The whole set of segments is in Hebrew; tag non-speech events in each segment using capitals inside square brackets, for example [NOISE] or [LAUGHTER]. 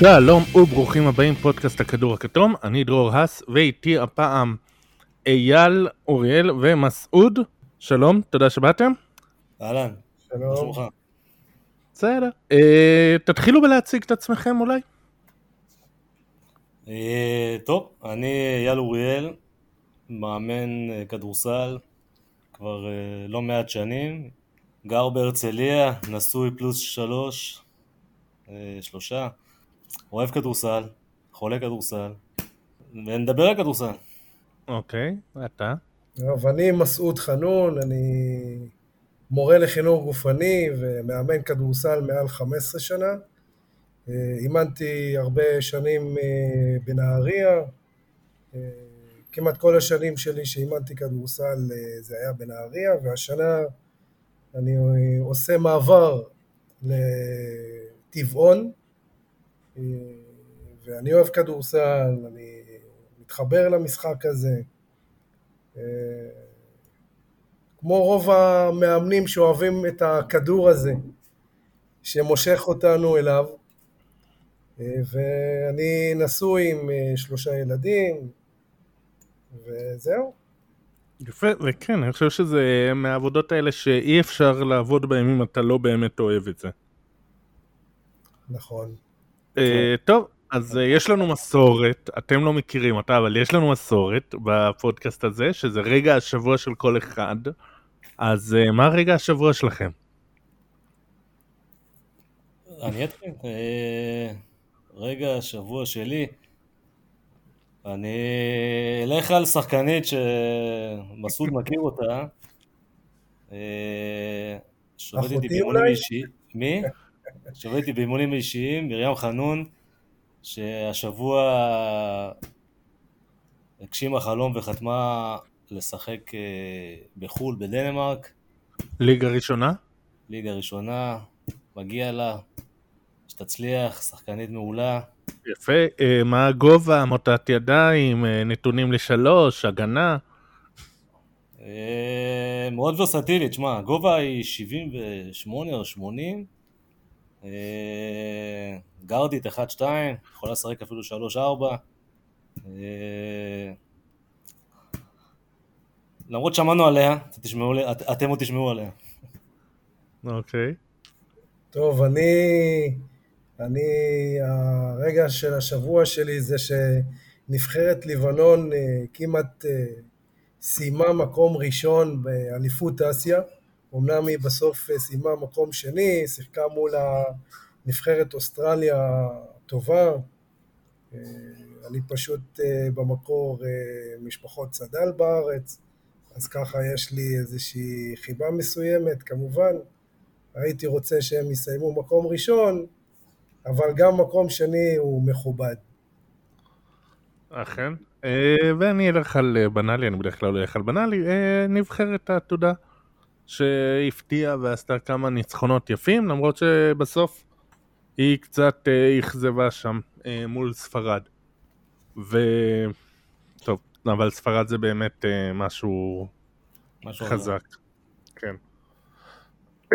שלום וברוכים הבאים פודקאסט הכדור הכתום, אני דרור האס ואיתי הפעם אייל, אוריאל ומסעוד. שלום, תודה שבאתם. אהלן, שלום. בסדר. אה, תתחילו בלהציג את עצמכם אולי. אה, טוב, אני אייל אוריאל, מאמן אה, כדורסל כבר אה, לא מעט שנים, גר בהרצליה, נשוי פלוס שלוש, אה, שלושה, אוהב כדורסל, חולה כדורסל, ונדבר על כדורסל. אוקיי, אתה. טוב, אני מסעוד חנון, אני מורה לחינוך גופני ומאמן כדורסל מעל 15 שנה. אה, אימנתי הרבה שנים אה, בנהריה. אה, כמעט כל השנים שלי שאימנתי כדורסל זה היה בנהריה, והשנה אני עושה מעבר לטבעון, ואני אוהב כדורסל, אני מתחבר למשחק הזה. אה, כמו רוב המאמנים שאוהבים את הכדור הזה, שמושך אותנו אליו. אה, ואני נשוי עם אה, שלושה ילדים, וזהו. יפה, וכן, אני חושב שזה מהעבודות האלה שאי אפשר לעבוד בהן אם אתה לא באמת אוהב את זה. נכון. אה, טוב, אז אה, יש לנו מסורת, אתם לא מכירים אותה, אבל יש לנו מסורת בפודקאסט הזה, שזה רגע השבוע של כל אחד. אז אה, מה רגע השבוע שלכם? אני אתחיל. רגע, השבוע שלי. אני אלך על שחקנית שמסעוד מכיר אותה. אה, שעובדת איתי אולי? אישיים. מי? שעובדת איתי באימונים אישיים, מרים חנון, שהשבוע הגשימה חלום וחתמה לשחק אה, בחו"ל, בדנמרק, ליגה ראשונה? ליגה ראשונה, מגיע לה, שתצליח, שחקנית מעולה. יפה, אה, מה הגובה, מוטת ידיים, אה, נתונים לשלוש, הגנה? מאוד ורסטילית, שמע, הגובה היא 78 או 80, אה, גרדית 1-2, יכולה לשחק אפילו 3-4. אה, למרות שמענו עליה, אתם תשמעו אתם עוד תשמעו עליה. אוקיי. טוב, אני... אני... הרגע של השבוע שלי זה שנבחרת לבנון אה, כמעט אה, סיימה מקום ראשון באליפות אסיה. אמנם היא בסוף אה, סיימה מקום שני, שיחקה מול הנבחרת אוסטרליה הטובה. אה, אני פשוט אה, במקור משפחות צד"ל בארץ, אז ככה יש לי איזושהי חיבה מסוימת, כמובן. הייתי רוצה שהם יסיימו מקום ראשון, אבל גם מקום שני הוא מכובד. אכן. ואני אלך על בנאלי, אני בדרך כלל הולך על בנאלי, נבחרת העתודה שהפתיעה ועשתה כמה ניצחונות יפים, למרות שבסוף היא קצת אה, אכזבה שם אה, מול ספרד. ו... טוב, אבל ספרד זה באמת אה, משהו משהו חזק. כן.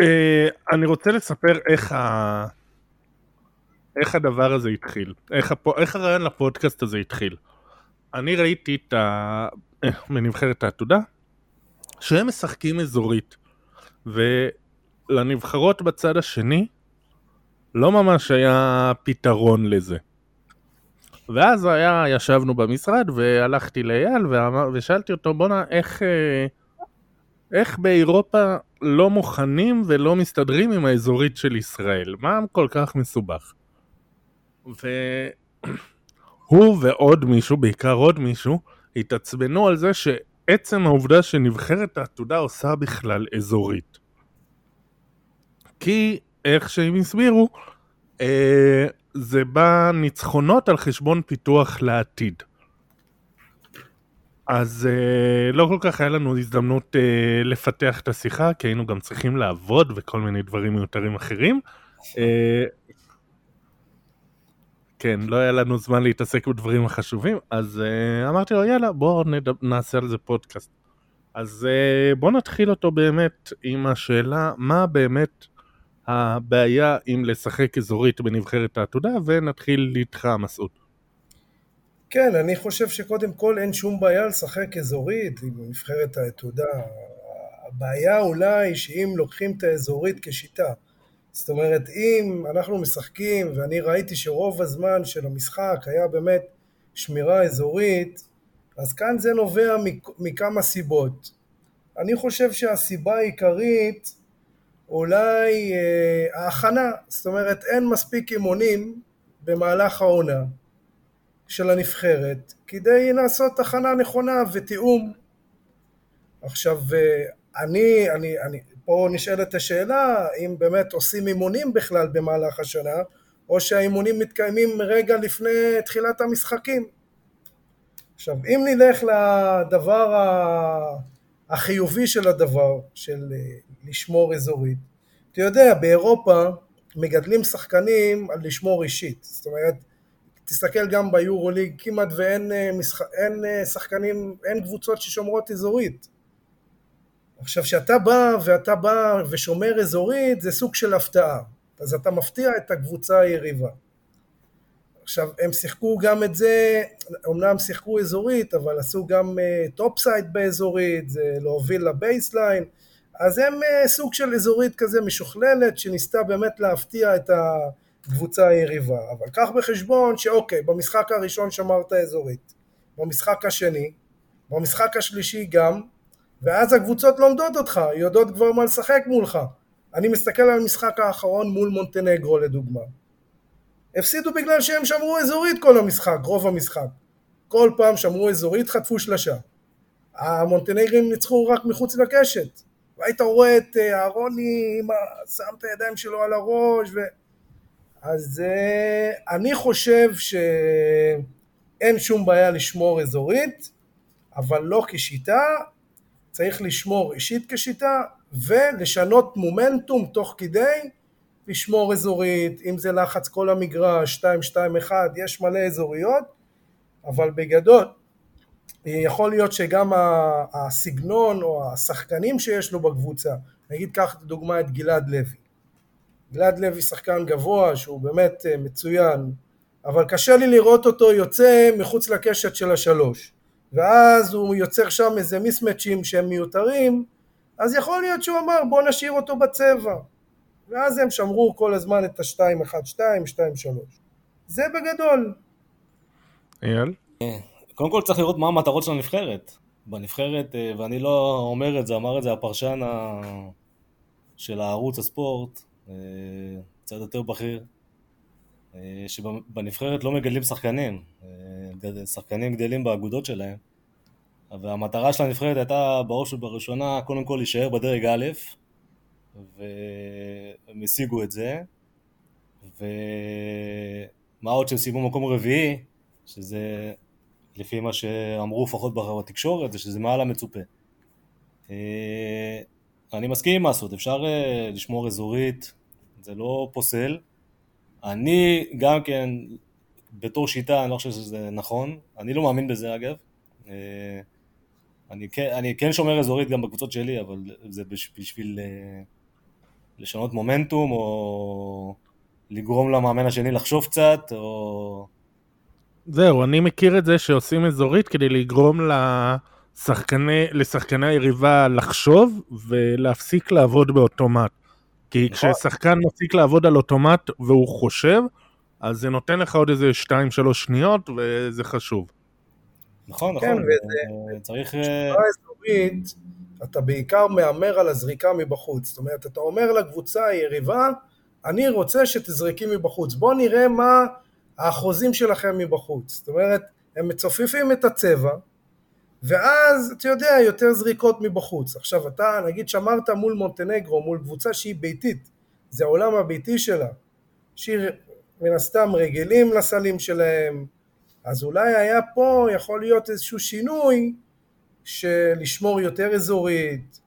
אה, אני רוצה לספר איך ה... איך הדבר הזה התחיל, איך, הפו... איך הרעיון לפודקאסט הזה התחיל. אני ראיתי את ה... בנבחרת העתודה, שהם משחקים אזורית, ולנבחרות בצד השני לא ממש היה פתרון לזה. ואז היה, ישבנו במשרד והלכתי לאייל ושאלתי אותו בואנה איך, אה, איך באירופה לא מוכנים ולא מסתדרים עם האזורית של ישראל? מה כל כך מסובך? והוא [CLEARS THROAT] ועוד מישהו, בעיקר עוד מישהו, התעצבנו על זה שעצם העובדה שנבחרת העתודה עושה בכלל אזורית. כי, איך שהם הסבירו, אה, זה בא ניצחונות על חשבון פיתוח לעתיד. אז אה, לא כל כך היה לנו הזדמנות אה, לפתח את השיחה, כי היינו גם צריכים לעבוד וכל מיני דברים מיותרים אחרים. אה, כן, לא היה לנו זמן להתעסק בדברים החשובים, אז uh, אמרתי לו, יאללה, בואו. נעשה על זה פודקאסט. אז uh, בואו נתחיל אותו באמת עם השאלה, מה באמת הבעיה עם לשחק אזורית בנבחרת העתודה, ונתחיל איתך מסעוד. כן, אני חושב שקודם כל אין שום בעיה לשחק אזורית עם נבחרת העתודה. הבעיה אולי שאם לוקחים את האזורית כשיטה, זאת אומרת אם אנחנו משחקים ואני ראיתי שרוב הזמן של המשחק היה באמת שמירה אזורית, אז כאן זה נובע מכמה סיבות. אני חושב שהסיבה העיקרית אולי אה, ההכנה, זאת אומרת אין מספיק אימונים במהלך העונה של הנבחרת כדי לעשות הכנה נכונה ותיאום. עכשיו אה, אני, אני, אני, פה נשאלת השאלה אם באמת עושים אימונים בכלל במהלך השנה או שהאימונים מתקיימים רגע לפני תחילת המשחקים. עכשיו אם נלך לדבר החיובי של הדבר, של אה, לשמור אזורית, אתה יודע באירופה מגדלים שחקנים על לשמור אישית, זאת אומרת תסתכל גם ביורוליג כמעט ואין אה, משח... אין אה, שחקנים, אין קבוצות ששומרות אזורית עכשיו כשאתה בא ואתה בא ושומר אזורית זה סוג של הפתעה. אז אתה מפתיע את הקבוצה היריבה. עכשיו הם שיחקו גם את זה, אמנם שיחקו אזורית אבל עשו גם טופ uh, side באזורית, זה להוביל ל baseline אז הם uh, סוג של אזורית כזה משוכללת שניסתה באמת להפתיע את הקבוצה היריבה. אבל קח בחשבון שאוקיי במשחק הראשון שמרת אזורית. במשחק השני, במשחק השלישי גם ואז הקבוצות לומדות אותך, יודעות כבר מה לשחק מולך. אני מסתכל על המשחק האחרון מול מונטנגרו לדוגמה. הפסידו בגלל שהם שמרו אזורית כל המשחק, רוב המשחק. כל פעם שמרו אזורית, חטפו שלשה. המונטנגרים ניצחו רק מחוץ לקשת. והיית רואה את אה, אהרוני שם את הידיים שלו על הראש ו... אז uh, אני חושב שאין שום בעיה לשמור אזורית, אבל לא כשיטה, צריך לשמור אישית כשיטה ולשנות מומנטום תוך כדי לשמור אזורית, אם זה לחץ כל המגרש, 2-2-1, יש מלא אזוריות, אבל בגדול יכול להיות שגם הסגנון או השחקנים שיש לו בקבוצה, נגיד קח דוגמא את גלעד לוי. גלעד לוי שחקן גבוה שהוא באמת אה, מצוין, אבל קשה לי לראות אותו יוצא מחוץ לקשת של השלוש. ואז הוא יוצר שם איזה מיסמצ'ים שהם מיותרים, אז יכול להיות שהוא אמר בוא נשאיר אותו בצבע. ואז הם שמרו כל הזמן את ה-2-1-2, 2-3. זה בגדול. אייל? קודם כל צריך לראות מה המטרות של הנבחרת. בנבחרת, אה, ואני לא אומר את זה, אמר את זה הפרשן של הערוץ הספורט, אה, קצת יותר בכיר, אה, שבנבחרת לא מגדלים שחקנים, שחקנים גדלים באגודות שלהם, והמטרה של הנבחרת הייתה בראש ובראשונה קודם כל להישאר בדרג א', והם השיגו את זה, ומה עוד שהם סיימו מקום רביעי, שזה לפי מה שאמרו לפחות בתקשורת, זה שזה מעל המצופה. אה, אני מסכים עם מסות, אפשר אה, לשמור אזורית, זה לא פוסל. אני גם כן, בתור שיטה, אני לא חושב שזה נכון, אני לא מאמין בזה אגב. אה, אני כן, אני כן שומר אזורית גם בקבוצות שלי, אבל זה בשביל לשנות מומנטום, או לגרום למאמן השני לחשוב קצת, או... זהו, אני מכיר את זה שעושים אזורית כדי לגרום לשחקני, לשחקני היריבה לחשוב ולהפסיק לעבוד באוטומט. כי נכון. כששחקן מפסיק לעבוד על אוטומט והוא חושב, אז זה נותן לך עוד איזה 2-3 שניות וזה חשוב. נכון, נכון. כן, וזה... צריך... בשבילה אזורית, אתה בעיקר מהמר על הזריקה מבחוץ. זאת אומרת, אתה אומר לקבוצה היריבה, אני רוצה שתזרקי מבחוץ. בוא נראה מה האחוזים שלכם מבחוץ. זאת אומרת, הם מצופפים את הצבע, ואז, אתה יודע, יותר זריקות מבחוץ. עכשיו, אתה, נגיד, שמרת מול מונטנגרו, מול קבוצה שהיא ביתית, זה העולם הביתי שלה, שהיא מן הסתם רגילים לסלים שלהם, אז אולי היה פה, יכול להיות איזשהו שינוי של לשמור יותר אזורית,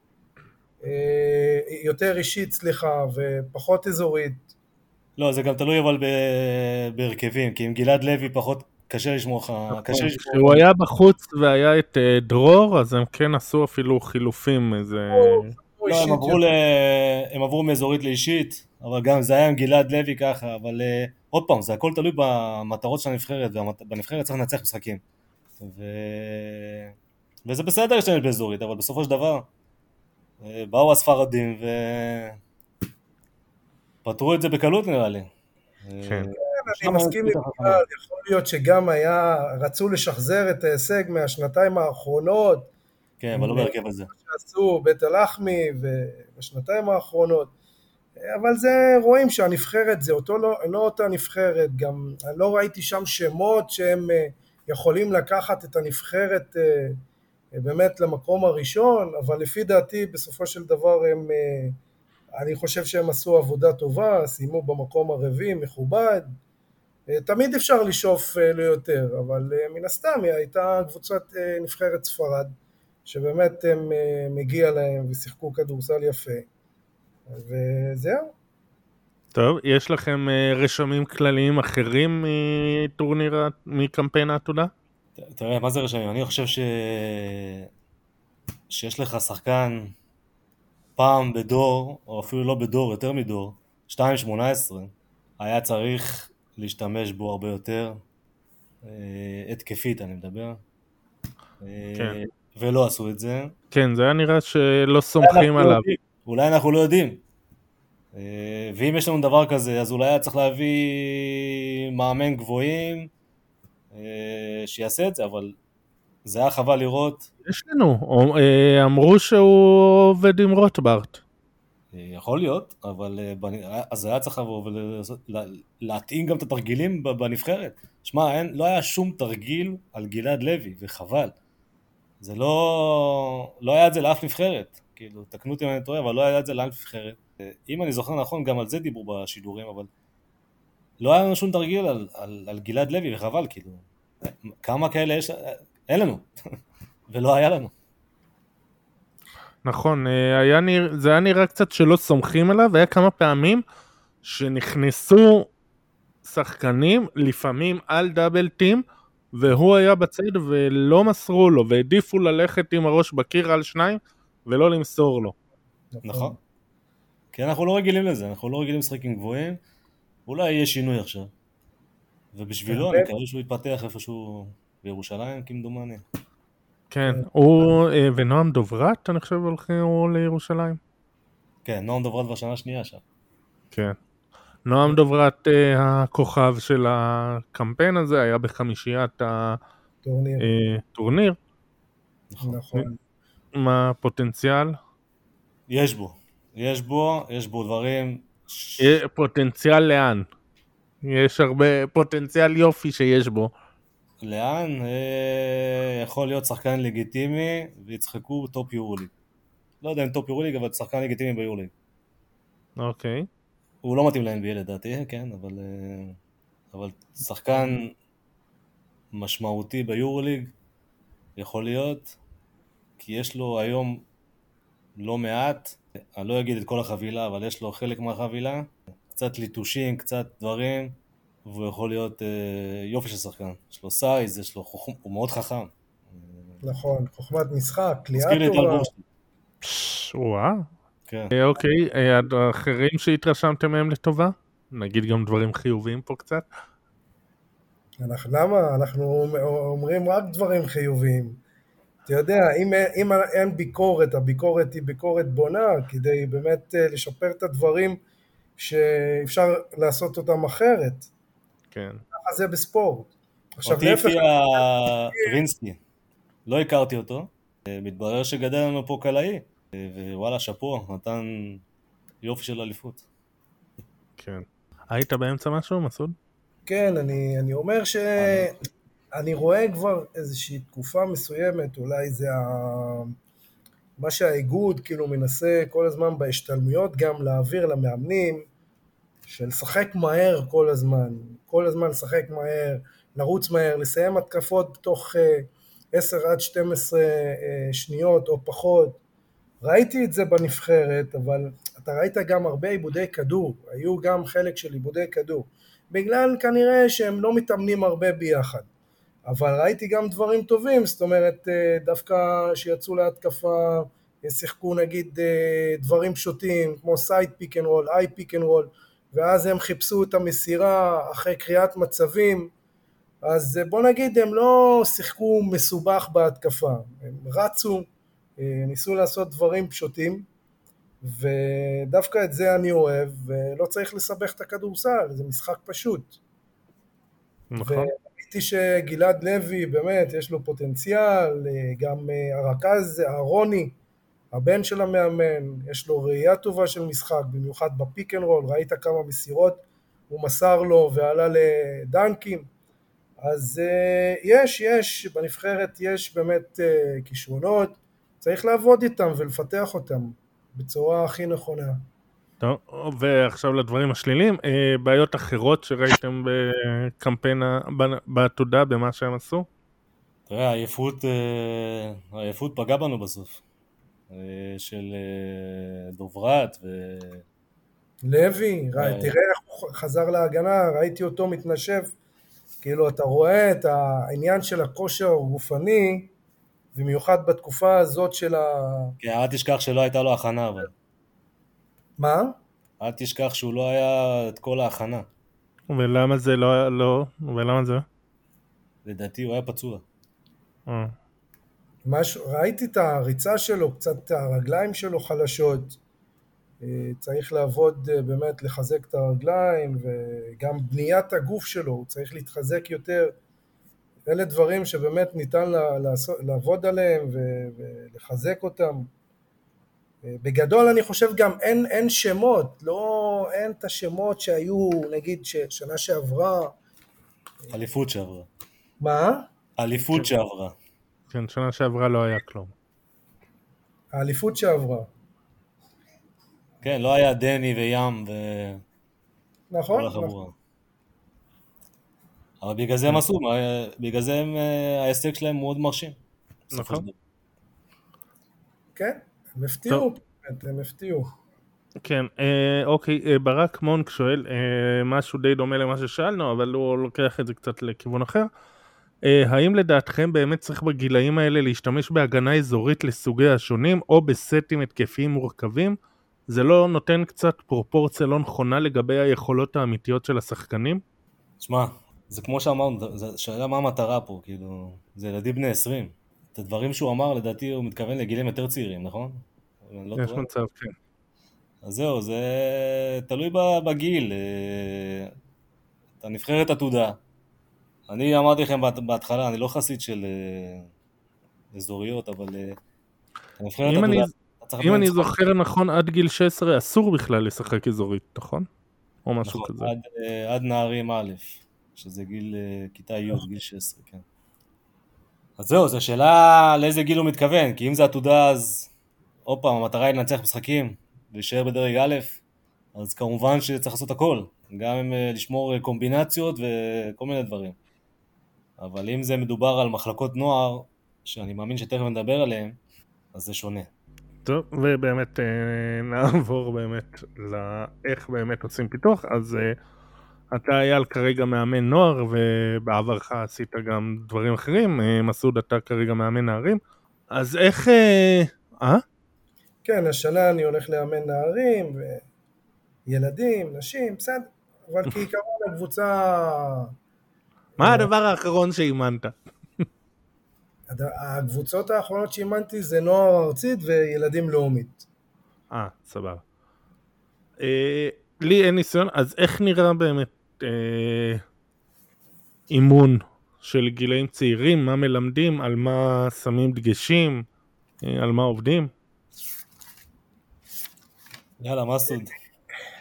אה, יותר אישית, סליחה, ופחות אזורית. לא, זה גם תלוי אבל בהרכבים, כי עם גלעד לוי פחות קשה לשמור לך, נכון. קשה לשמור. כשהוא היה בחוץ והיה את אה, דרור, אז הם כן עשו אפילו חילופים, איזה... לא, הם עברו, ל... הם עברו מאזורית לאישית, אבל גם זה היה עם גלעד לוי ככה, אבל uh, עוד פעם, זה הכל תלוי במטרות של הנבחרת, ובנבחרת צריך לנצח משחקים. ו... וזה בסדר להשתמש באזורית, אבל בסופו של דבר, uh, באו הספרדים ופתרו את זה בקלות נראה לי. כן. אני מסכים עם יכול להיות שגם היה, רצו לשחזר את ההישג מהשנתיים האחרונות. כן, אבל לא בהרכב הזה. שעשו בית הלחמי ובשנתיים האחרונות. אבל זה, רואים שהנבחרת זה אותו, לא, לא אותה נבחרת, גם אני לא ראיתי שם שמות שהם אה, יכולים לקחת את הנבחרת אה, אה, באמת למקום הראשון, אבל לפי דעתי בסופו של דבר הם, אני חושב שהם עשו עבודה טובה, סיימו במקום הרביעי, מכובד, תמיד אפשר לשאוף ליותר, אבל מן הסתם היא הייתה קבוצת נבחרת ספרד, שבאמת הם מגיע להם ושיחקו כדורסל יפה. וזהו. טוב, יש לכם רשמים כלליים אחרים מטורניר, מקמפיין העתודה? תראה, מה זה רשמים? אני חושב ש... שיש לך שחקן פעם בדור, או אפילו לא בדור, יותר מדור, 2.18, היה צריך להשתמש בו הרבה יותר, uh, התקפית אני מדבר. אה, כן. ולא עשו את זה. כן, זה היה נראה שלא סומכים עליו. יודעים. אולי אנחנו לא יודעים. אה, ואם יש לנו דבר כזה, אז אולי היה צריך להביא מאמן גבוהים אה, שיעשה את זה, אבל זה היה חבל לראות. יש לנו, אה, אמרו שהוא עובד עם רוטברט. יכול להיות, אבל אז היה צריך לבוא ולהתאים גם את התרגילים בנבחרת. שמע, לא היה שום תרגיל על גלעד לוי, וחבל. זה לא, לא היה את זה לאף נבחרת. כאילו, תקנו אותי אם אני טועה, אבל לא היה את זה לאף נבחרת. אם אני זוכר נכון, גם על זה דיברו בשידורים, אבל לא היה לנו שום תרגיל על, על, על גלעד לוי, וחבל, כאילו. כמה כאלה יש? אין לנו, [LAUGHS] ולא היה לנו. נכון, אה, היה נרא... זה היה נראה קצת שלא סומכים עליו, היה כמה פעמים שנכנסו שחקנים, לפעמים על דאבל טים, והוא היה בצד ולא מסרו לו, והעדיפו ללכת עם הראש בקיר על שניים, ולא למסור לו. נכון. כי אנחנו לא רגילים לזה, אנחנו לא רגילים לשחק עם גבוהים, אולי יהיה שינוי עכשיו. ובשבילו אני מקווה שהוא יתפתח איפשהו בירושלים, כמדומני. כן, הוא אה, ונועם דוברת, אני חושב, הולכים לירושלים. כן, נועם דוברת בשנה השנייה שם. כן. נועם דוברת אה, הכוכב של הקמפיין הזה, היה בחמישיית הטורניר. נכון. נכון. מה הפוטנציאל? יש בו. יש בו, יש בו דברים... פוטנציאל לאן? יש הרבה פוטנציאל יופי שיש בו. לאן? אה, יכול להיות שחקן לגיטימי ושחקן טופ יורוליג. לא יודע אם טופ יורוליג, אבל שחקן לגיטימי ביורוליג. אוקיי. הוא לא מתאים ל-NBA לדעתי, כן, אבל, אה, אבל שחקן משמעותי ביורוליג יכול להיות, כי יש לו היום לא מעט, אני לא אגיד את כל החבילה, אבל יש לו חלק מהחבילה, קצת ליטושים, קצת דברים, והוא יכול להיות אה, יופי של שחקן. יש לו סייז, יש לו חוכם, הוא מאוד חכם. נכון, חוכמת משחק, קליעה טובה. וואו. כן. אה, אוקיי, אה, האחרים שהתרשמתם מהם לטובה? נגיד גם דברים חיוביים פה קצת. אנחנו, למה? אנחנו אומרים רק דברים חיוביים. אתה יודע, אם, אם אין ביקורת, הביקורת היא ביקורת בונה, כדי באמת לשפר את הדברים שאפשר לעשות אותם אחרת. כן. ככה זה בספורט. עכשיו, אותי הפתיע רינסקי, לא הכרתי אותו, אה, מתברר שגדל לנו פה קלעי, אה, ווואלה, שאפו, נתן יופי של אליפות. כן. היית באמצע משהו, מסעוד? כן, אני, אני אומר ש... אני רואה כבר איזושהי תקופה מסוימת, אולי זה ה... מה שהאיגוד כאילו מנסה כל הזמן בהשתלמויות גם להעביר למאמנים, של לשחק מהר כל הזמן, כל הזמן לשחק מהר, לרוץ מהר, לסיים התקפות בתוך 10 uh, עד 12 uh, שניות או פחות. ראיתי את זה בנבחרת, אבל אתה ראית גם הרבה איבודי כדור, היו גם חלק של איבודי כדור, בגלל כנראה שהם לא מתאמנים הרבה ביחד. אבל ראיתי גם דברים טובים, זאת אומרת, אה, דווקא שיצאו להתקפה שיחקו נגיד אה, דברים פשוטים כמו side pick and roll, high pick and roll, ואז הם חיפשו את המסירה אחרי קריאת מצבים, אז אה, בוא נגיד הם לא שיחקו מסובך בהתקפה, הם רצו, ניסו לעשות דברים פשוטים, ודווקא את זה אני אוהב, ולא צריך לסבך את הכדורסל, זה משחק פשוט. נכון. וראיתי שגלעד לוי באמת יש לו פוטנציאל, גם הרכז אהרוני, הבן של המאמן, יש לו ראייה טובה של משחק, במיוחד ב pick and roll, ראית כמה מסירות הוא מסר לו ועלה לדנקים, אז uh, יש, יש, בנבחרת יש באמת uh, כישרונות, צריך לעבוד איתם ולפתח אותם בצורה הכי נכונה. טוב, ועכשיו לדברים השליליים, אה, בעיות אחרות שראיתם בקמפיין, בעתודה, במה שהם עשו? תראה, העייפות, העייפות פגעה בנו בסוף. של אה, דוברת ו... לוי, תראה איך הוא חזר להגנה, ראיתי אותו מתנשף, כאילו אתה רואה את העניין של הכושר הגופני, במיוחד בתקופה הזאת של ה... כן, אל תשכח שלא הייתה לו הכנה אבל. מה? אל תשכח שהוא לא היה את כל ההכנה. ולמה זה לא, לא, ולמה זה? לדעתי הוא היה פצוע. אה. משהו, ראיתי את הריצה שלו, קצת הרגליים שלו חלשות, אה, צריך לעבוד אה, באמת לחזק את הרגליים וגם בניית הגוף שלו, הוא צריך להתחזק יותר. אלה דברים שבאמת ניתן לעשות, לעבוד עליהם ולחזק אותם. אה, בגדול אני חושב גם אין, אין שמות, לא, אין את השמות שהיו נגיד שנה שעברה. אליפות שעברה. מה? אליפות שעברה. כן, שנה שעברה לא היה כלום. האליפות שעברה. כן, לא היה דני וים ו... נכון, נכון. אבל בגלל זה הם עשו, בגלל זה הם, אה, ההישג שלהם מאוד מרשים. נכון. כן, הם הפתיעו, הם הפתיעו. כן, אה, אוקיי, אה, ברק מונק שואל אה, משהו די דומה למה ששאלנו, אבל הוא לוקח את זה קצת לכיוון אחר. אה, האם לדעתכם באמת צריך בגילאים האלה להשתמש בהגנה אזורית לסוגי השונים או בסטים התקפיים מורכבים? זה לא נותן קצת פרופורציה לא נכונה לגבי היכולות האמיתיות של השחקנים? שמע, זה כמו שאמרנו, זה שאלה מה המטרה פה, כאילו, זה ילדים בני 20. את הדברים שהוא אמר, לדעתי הוא מתכוון לגילים יותר צעירים, נכון? לא יש טועה. מצב, כן. אז זהו, זה תלוי בגיל. אה, אתה נבחרת עתודה, אני אמרתי לכם בהתחלה, אני לא חסיד של אה, אזוריות, אבל... אה, אם אני, אם אני זוכר נכון, עד גיל 16 אסור בכלל לשחק אזורית, נכון? או משהו נכון, כזה. עד, אה, עד נערים א', שזה גיל כיתה י', גיל 16, כן. אז זהו, זו שאלה לאיזה גיל הוא מתכוון, כי אם זה עתודה אז עוד פעם, המטרה היא לנצח משחקים ולהישאר בדרג א', אז כמובן שצריך לעשות הכל, גם לשמור קומבינציות וכל מיני דברים. אבל אם זה מדובר על מחלקות נוער, שאני מאמין שתכף נדבר עליהן, אז זה שונה. טוב, ובאמת אה, נעבור באמת לאיך באמת עושים פיתוח, אז אה, אתה אייל כרגע מאמן נוער, ובעברך עשית גם דברים אחרים, אה, מסעוד אתה כרגע מאמן נערים, אז איך... אה? כן, השנה אני הולך לאמן נערים, וילדים, נשים, בסדר, אבל [LAUGHS] כעיקרון הקבוצה מה אה. הדבר האחרון שאימנת? הקבוצות האחרונות שאימנתי זה נוער ארצית וילדים לאומית. אה, סבבה. אה, לי אין ניסיון, אז איך נראה באמת אה, אימון של גילאים צעירים? מה מלמדים? על מה שמים דגשים? אה, על מה עובדים? יאללה, מסעוד.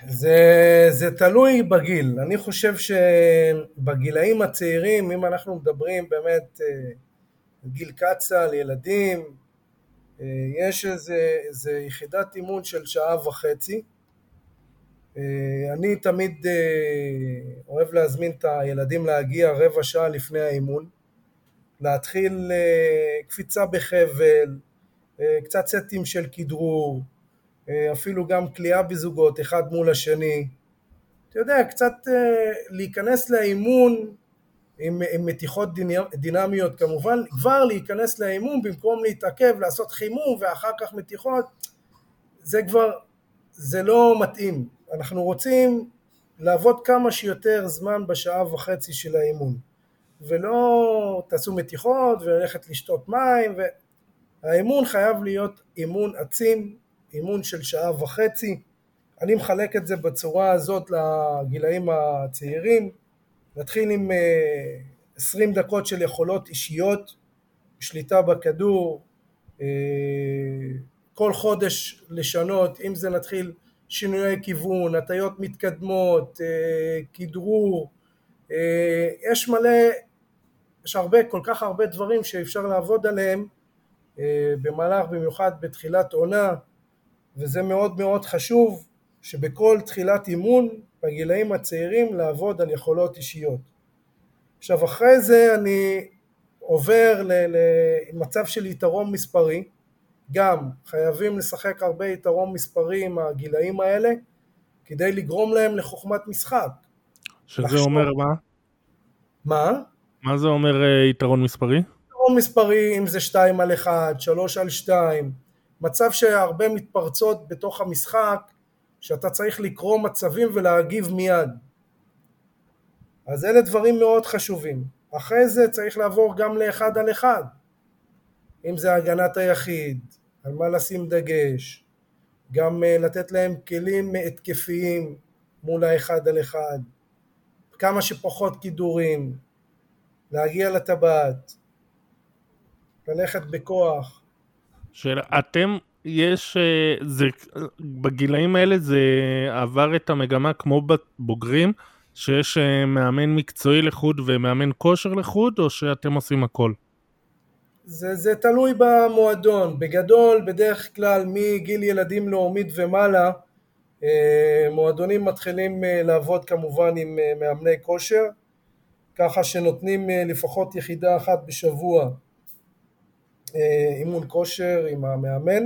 זה, זה תלוי בגיל. אני חושב שבגילאים הצעירים, אם אנחנו מדברים באמת אה, גיל קצ"ל, ילדים, אה, יש איזה, איזה יחידת אימון של שעה וחצי. אה, אני תמיד אוהב להזמין את הילדים להגיע רבע שעה לפני האימון, להתחיל קפיצה בחבל, קצת סטים של כדרור, אפילו גם כליאה בזוגות, אחד מול השני. אתה יודע, קצת אה, להיכנס לאימון עם, עם מתיחות דינמיות כמובן, כבר להיכנס לאימון במקום להתעכב, לעשות חימום ואחר כך מתיחות, זה כבר, זה לא מתאים. אנחנו רוצים לעבוד כמה שיותר זמן בשעה וחצי של האימון, ולא תעשו מתיחות וללכת לשתות מים, והאימון חייב להיות אימון עצים, אימון של שעה וחצי. אני מחלק את זה בצורה הזאת לגילאים הצעירים, נתחיל עם 20 אה, דקות של יכולות אישיות, שליטה בכדור, אה, כל חודש לשנות, אם זה נתחיל שינויי כיוון, הטיות מתקדמות, אה, כדרור, יש מלא, יש הרבה, כל כך הרבה דברים שאפשר לעבוד עליהם במהלך, במיוחד בתחילת עונה, וזה מאוד מאוד חשוב שבכל תחילת אימון בגילאים הצעירים לעבוד על יכולות אישיות. עכשיו אחרי זה אני עובר למצב של יתרון מספרי, גם חייבים לשחק הרבה יתרון מספרי עם הגילאים האלה כדי לגרום להם לחוכמת משחק. שזה לחשוב. אומר מה? מה? מה זה אומר uh, יתרון מספרי? יתרון מספרי אם זה 2 על 1, 3 על 2, מצב שהרבה מתפרצות בתוך המשחק שאתה צריך לקרוא מצבים ולהגיב מיד. אז אלה דברים מאוד חשובים. אחרי זה צריך לעבור גם לאחד על אחד. אם זה הגנת היחיד, על מה לשים דגש, גם אה, לתת להם כלים התקפיים מול האחד על אחד, כמה שפחות כידורים, להגיע לטבעת, ללכת בכוח. שאלה, אתם יש, אה, זה, בגילאים האלה זה עבר את המגמה כמו בבוגרים, שיש אה, מאמן מקצועי לחוד ומאמן כושר לחוד, או שאתם עושים הכל? זה, זה תלוי במועדון. בגדול, בדרך כלל מגיל ילדים לאומית ומעלה, אה, מועדונים מתחילים לעבוד כמובן עם מאמני כושר, ככה שנותנים לפחות יחידה אחת בשבוע אימון כושר עם המאמן.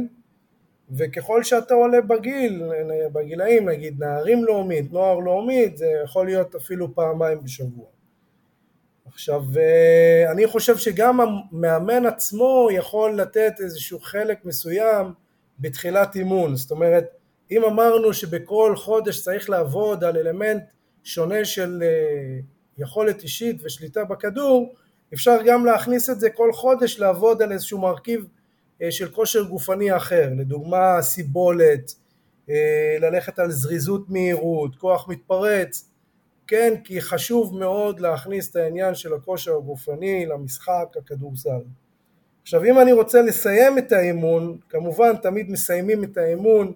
וככל שאתה עולה בגיל, בגילאים, נגיד נערים לאומית, נוער לאומית, זה יכול להיות אפילו פעמיים בשבוע. עכשיו, אה, אני חושב שגם המאמן עצמו יכול לתת איזשהו חלק מסוים בתחילת אימון. זאת אומרת, אם אמרנו שבכל חודש צריך לעבוד על אלמנט שונה של אה, יכולת אישית ושליטה בכדור, אפשר גם להכניס את זה כל חודש לעבוד על איזשהו מרכיב אה, של כושר גופני אחר, לדוגמה סיבולת, אה, ללכת על זריזות מהירות, כוח מתפרץ, כן, כי חשוב מאוד להכניס את העניין של הכושר הגופני למשחק הכדורסל. עכשיו אם אני רוצה לסיים את האימון, כמובן תמיד מסיימים את האימון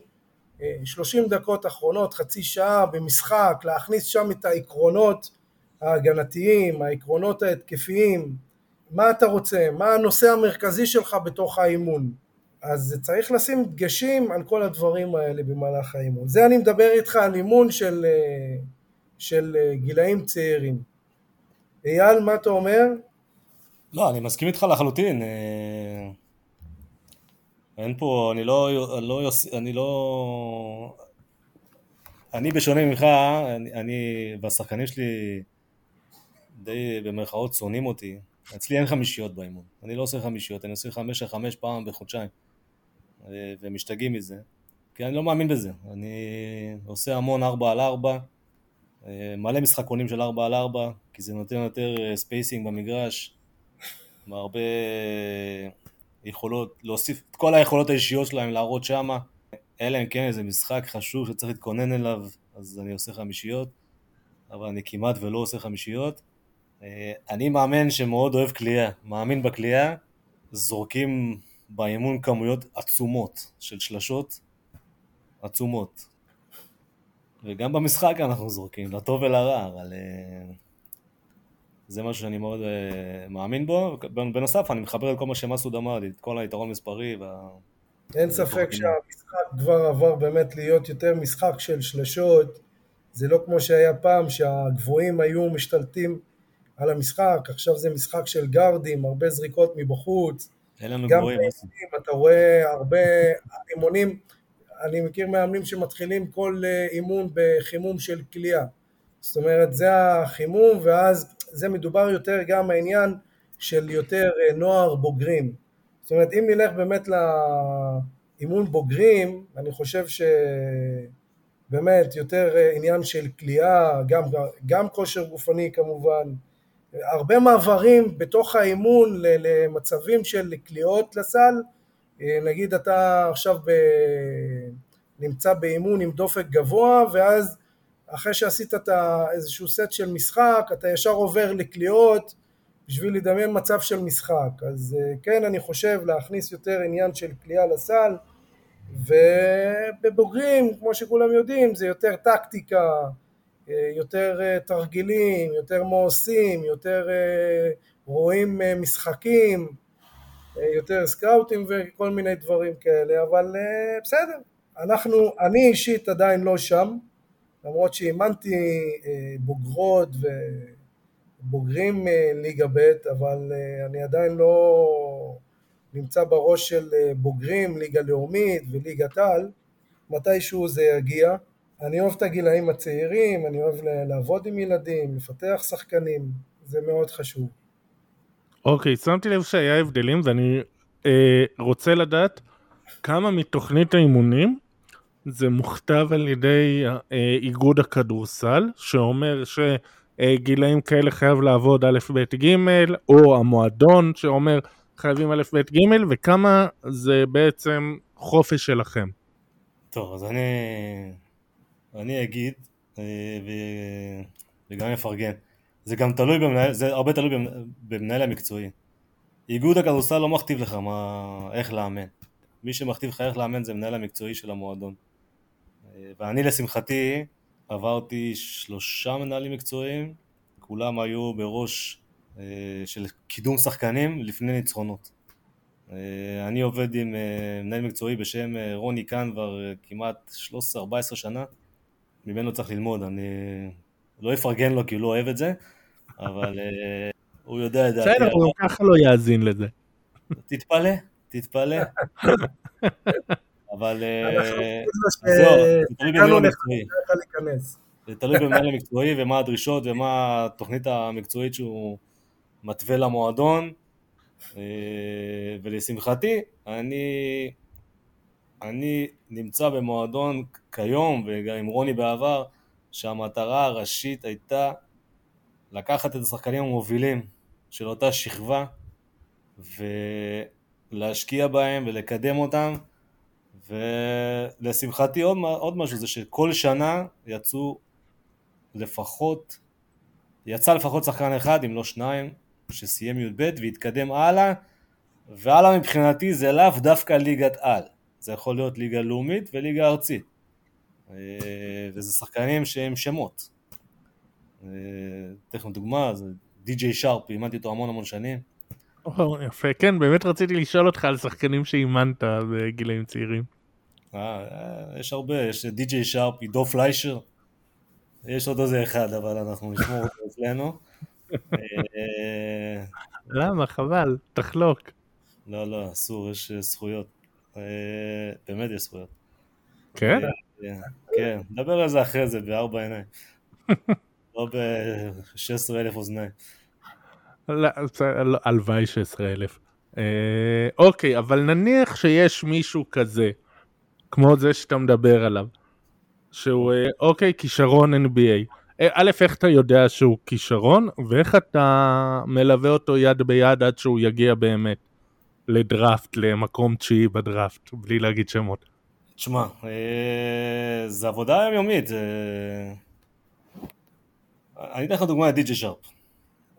30 אה, דקות אחרונות, חצי שעה במשחק, להכניס שם את העקרונות ההגנתיים, העקרונות ההתקפיים, מה אתה רוצה, מה הנושא המרכזי שלך בתוך האימון. אז צריך לשים דגשים על כל הדברים האלה במהלך האימון. זה אני מדבר איתך על אימון של, אה, של אה, גילאים צעירים. אייל, מה אתה אומר? לא, אני מסכים איתך לחלוטין. אה, אין פה, אני לא, לא, אני לא, אני בשונה ממך, אני, אני והשחקנים שלי די במרכאות שונאים אותי, אצלי אין חמישיות באימון, אני לא עושה חמישיות, אני עושה חמש על חמש פעם בחודשיים. אה, ומשתגעים מזה, כי אני לא מאמין בזה, אני עושה המון ארבע על ארבע, אה, מלא משחקונים של ארבע על ארבע, כי זה נותן יותר spacing אה, במגרש, [LAUGHS] והרבה יכולות, להוסיף את כל היכולות האישיות שלהם להראות שמה, אלא אם כן איזה משחק חשוב שצריך להתכונן אליו, אז אני עושה חמישיות, אבל אני כמעט ולא עושה חמישיות. אה, אני מאמן שמאוד אוהב קליעה, מאמין בקליעה, זורקים באימון כמויות עצומות של שלשות, עצומות. וגם במשחק אנחנו זורקים, לטוב ולרע, אבל uh, זה משהו שאני מאוד uh, מאמין בו. בנוסף, אני מחבר את כל מה שמסעוד אמר לי, את כל היתרון מספרי. וה... אין ספק שהמשחק כבר עבר באמת להיות יותר משחק של שלשות. זה לא כמו שהיה פעם, שהגבוהים היו משתלטים על המשחק, עכשיו זה משחק של גארדים, הרבה זריקות מבחוץ. אין לנו גבוהים. גם אתה רואה הרבה אימונים, אני מכיר מאמנים שמתחילים כל אה, אימון בחימום של כליאה. זאת אומרת, זה החימום, ואז זה מדובר יותר גם העניין של יותר אה, נוער בוגרים. זאת אומרת, אם נלך באמת לאימון בוגרים, אני חושב שבאמת יותר אה, עניין של כליאה, גם, גם כושר גופני כמובן, הרבה מעברים בתוך האימון למצבים של כליאות לסל, אה, נגיד אתה עכשיו ב... נמצא באימון עם דופק גבוה ואז אחרי שעשית את איזשהו סט של משחק אתה ישר עובר לקליעות בשביל לדמיין מצב של משחק. אז אה, כן אני חושב להכניס יותר עניין של כליאה לסל ובבוגרים כמו שכולם יודעים זה יותר טקטיקה יותר תרגילים, יותר עושים, יותר רואים משחקים יותר סקאוטים וכל מיני דברים כאלה, אבל בסדר. אנחנו, אני אישית עדיין לא שם, למרות שאימנתי בוגרות ובוגרים ליגה ב', אבל אני עדיין לא נמצא בראש של בוגרים, ליגה לאומית וליגת על, מתישהו זה יגיע. אני אוהב את הגילאים הצעירים, אני אוהב לעבוד עם ילדים, לפתח שחקנים, זה מאוד חשוב. אוקיי, שמתי לב שהיה הבדלים ואני אה, רוצה לדעת כמה מתוכנית האימונים זה מוכתב על ידי אה, איגוד הכדורסל, שאומר שגילאים כאלה חייב לעבוד א', ב', ג', או המועדון שאומר חייבים א', ב', ג', וכמה זה בעצם חופש שלכם. טוב, אז אני, אני אגיד, אה, ו... וגם אפרגן. זה גם תלוי במנהל, זה הרבה תלוי במנהל המקצועי. איגוד הכדורסל לא מכתיב לך מה, איך לאמן. מי שמכתיב לך איך לאמן זה מנהל המקצועי של המועדון. ואני לשמחתי עברתי שלושה מנהלים מקצועיים, כולם היו בראש אה, של קידום שחקנים לפני ניצחונות. אה, אני עובד עם אה, מנהל מקצועי בשם רוני קאן כבר כמעט 13-14 שנה, ממנו צריך ללמוד, אני לא אפרגן לו כי הוא לא אוהב את זה, אבל uh, הוא יודע את דעתי. בסדר, הוא ככה לא יאזין לזה. תתפלא, תתפלא. אבל אה, זהו, זה תלוי במנהל המקצועי. זה תלוי במנהל המקצועי ומה הדרישות ומה התוכנית המקצועית שהוא מתווה למועדון. אה, ולשמחתי, אני, אני נמצא במועדון כיום, וגם עם רוני בעבר, שהמטרה הראשית הייתה לקחת את השחקנים המובילים של אותה שכבה ולהשקיע בהם ולקדם אותם ולשמחתי עוד, עוד משהו זה שכל שנה יצאו לפחות, יצא לפחות שחקן אחד אם לא שניים שסיים י"ב והתקדם הלאה והלאה מבחינתי זה לאו דווקא ליגת על זה יכול להיות ליגה לאומית וליגה ארצית אה, וזה שחקנים שהם שמות אתן לכם דוגמה, זה די.ג'יי שרפ, אימנתי אותו המון המון שנים. יפה, כן, באמת רציתי לשאול אותך על שחקנים שאימנת בגילאים צעירים. אה, יש הרבה, יש די.ג'יי שרפ, עידו פליישר, יש עוד איזה אחד, אבל אנחנו נשמור אותו [LAUGHS] אצלנו. אה, למה? חבל, תחלוק. לא, לא, אסור, יש זכויות. אה, באמת יש זכויות. כן? כן, נדבר על זה אחרי זה, בארבע עיניים. לא ב-16 אלף אוזניים. לא, לא, הלוואי 16 אלף. אה, אוקיי, אבל נניח שיש מישהו כזה, כמו זה שאתה מדבר עליו, שהוא אה, אוקיי, כישרון NBA. א', איך אתה יודע שהוא כישרון, ואיך אתה מלווה אותו יד ביד עד שהוא יגיע באמת לדראפט, למקום תשיעי בדראפט, בלי להגיד שמות. תשמע, זה עבודה יומיומית, אני אתן לך דוגמא לדי.ג'י שרפ.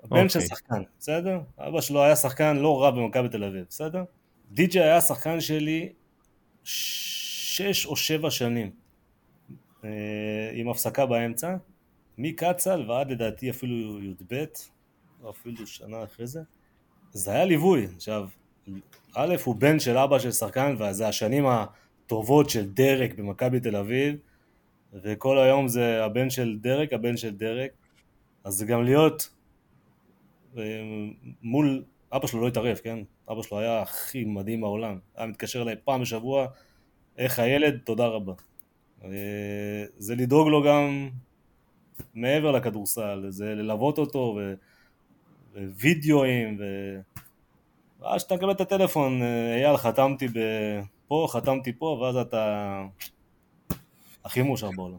הבן של אוקיי. שחקן, בסדר? אבא שלו היה שחקן לא רע במכבי תל אביב, בסדר? די.ג'י היה שחקן שלי שש או שבע שנים, אה, עם הפסקה באמצע, מקצ"ל ועד לדעתי אפילו י"ב, או אפילו שנה אחרי זה. זה היה ליווי. עכשיו, א', הוא בן של אבא של שחקן, וזה השנים הטובות של דרק במכבי תל אביב, וכל היום זה הבן של דרק, הבן של דרק. אז זה גם להיות אה, מול, אבא שלו לא התערב, כן? אבא שלו היה הכי מדהים בעולם, היה מתקשר אליי פעם בשבוע, איך הילד, תודה רבה. אה, זה לדאוג לו גם מעבר לכדורסל, זה ללוות אותו וידאוים, ו... ואז כשאתה מקבל את הטלפון, אייל, חתמתי פה, חתמתי פה, ואז אתה הכי מאושר בעולם.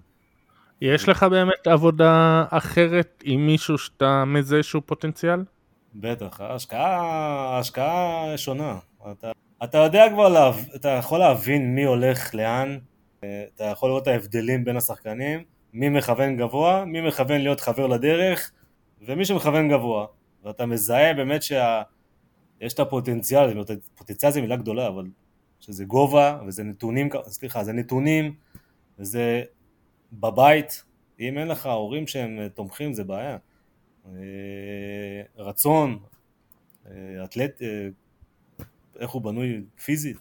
יש לך באמת עבודה אחרת עם מישהו שאתה מזהה שהוא פוטנציאל? בטח, ההשקעה, ההשקעה שונה. אתה, אתה יודע כבר, לה, אתה יכול להבין מי הולך לאן, אתה יכול לראות את ההבדלים בין השחקנים, מי מכוון גבוה, מי מכוון להיות חבר לדרך, ומי שמכוון גבוה. ואתה מזהה באמת שיש את הפוטנציאל, פוטנציאל זה מילה גדולה, אבל שזה גובה, וזה נתונים, סליחה, זה נתונים, וזה בבית, אם אין לך הורים שהם תומכים זה בעיה. אה, רצון, אה, אתלט, אה, איך הוא בנוי פיזית.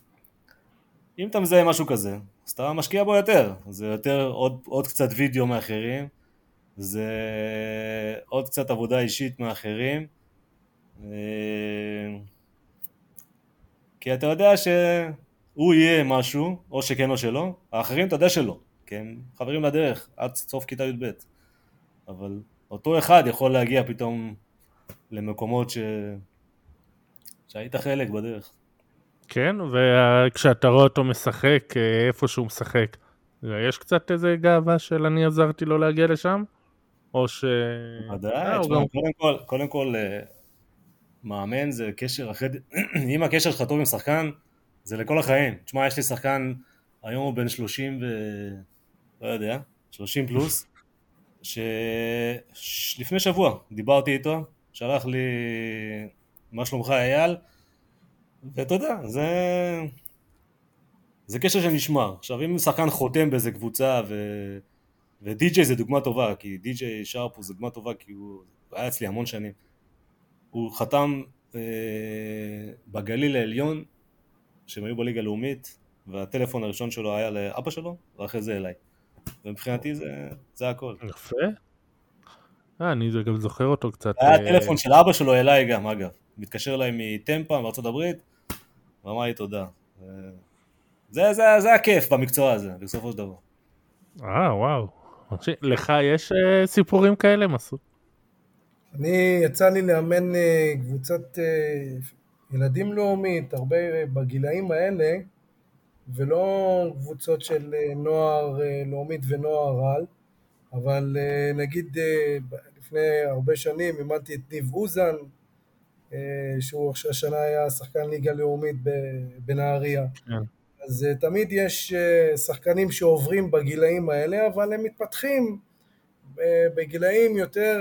אם אתה מזהה משהו כזה, אז אתה משקיע בו יותר. זה יותר עוד, עוד קצת וידאו מאחרים, זה עוד קצת עבודה אישית מאחרים. כי אתה יודע שהוא יהיה משהו, או שכן או שלא, האחרים אתה יודע שלא. כי הם חברים לדרך עד סוף כיתה י"ב. אבל אותו אחד יכול להגיע פתאום למקומות ש... שהיית חלק בדרך. כן, וכשאתה רואה אותו משחק, אה, איפה שהוא משחק, יש קצת איזה גאווה של אני עזרתי לו להגיע לשם? או ש... ודאי, אה, גם... קודם כל, קודם כל, אה, מאמן זה קשר אחרי... [CLEARS THROAT] אם הקשר שלך טוב עם שחקן, זה לכל החיים. תשמע, יש לי שחקן, היום הוא בן 30 ו... לא יודע, 30 פלוס, שלפני שבוע דיברתי איתו, שלח לי מה שלומך אייל, ואתה יודע, זה... זה קשר שנשמר. עכשיו אם שחקן חותם באיזה קבוצה ו... ודי.ג'יי זה דוגמה טובה, כי די.ג'יי שרפ הוא דוגמה טובה כי הוא היה אצלי המון שנים. הוא חתם אה, בגליל העליון, שהם היו בליגה הלאומית, והטלפון הראשון שלו היה לאבא שלו, ואחרי זה אליי. ומבחינתי זה, זה הכל. יפה. אה, אני גם זוכר אותו קצת. היה הטלפון אה, של אבא שלו אליי גם, אגב. מתקשר אליי מטמפה, מארצות הברית, ואמר לי תודה. זה, זה, זה הכיף במקצוע הזה, בסופו של דבר. אה, וואו. לך יש uh, סיפורים כאלה, מסעוד? אני, יצא לי לאמן uh, קבוצת uh, ילדים לאומית, הרבה בגילאים האלה, ולא קבוצות של אה, נוער אה, לאומית ונוער על, אבל אה, נגיד לפני הרבה שנים אימנתי את ניב אוזן, שהוא השנה היה שחקן ליגה לאומית בנהריה. Yeah. כן. אז תמיד יש שחקנים שעוברים בגילאים האלה, אבל הם מתפתחים בגילאים יותר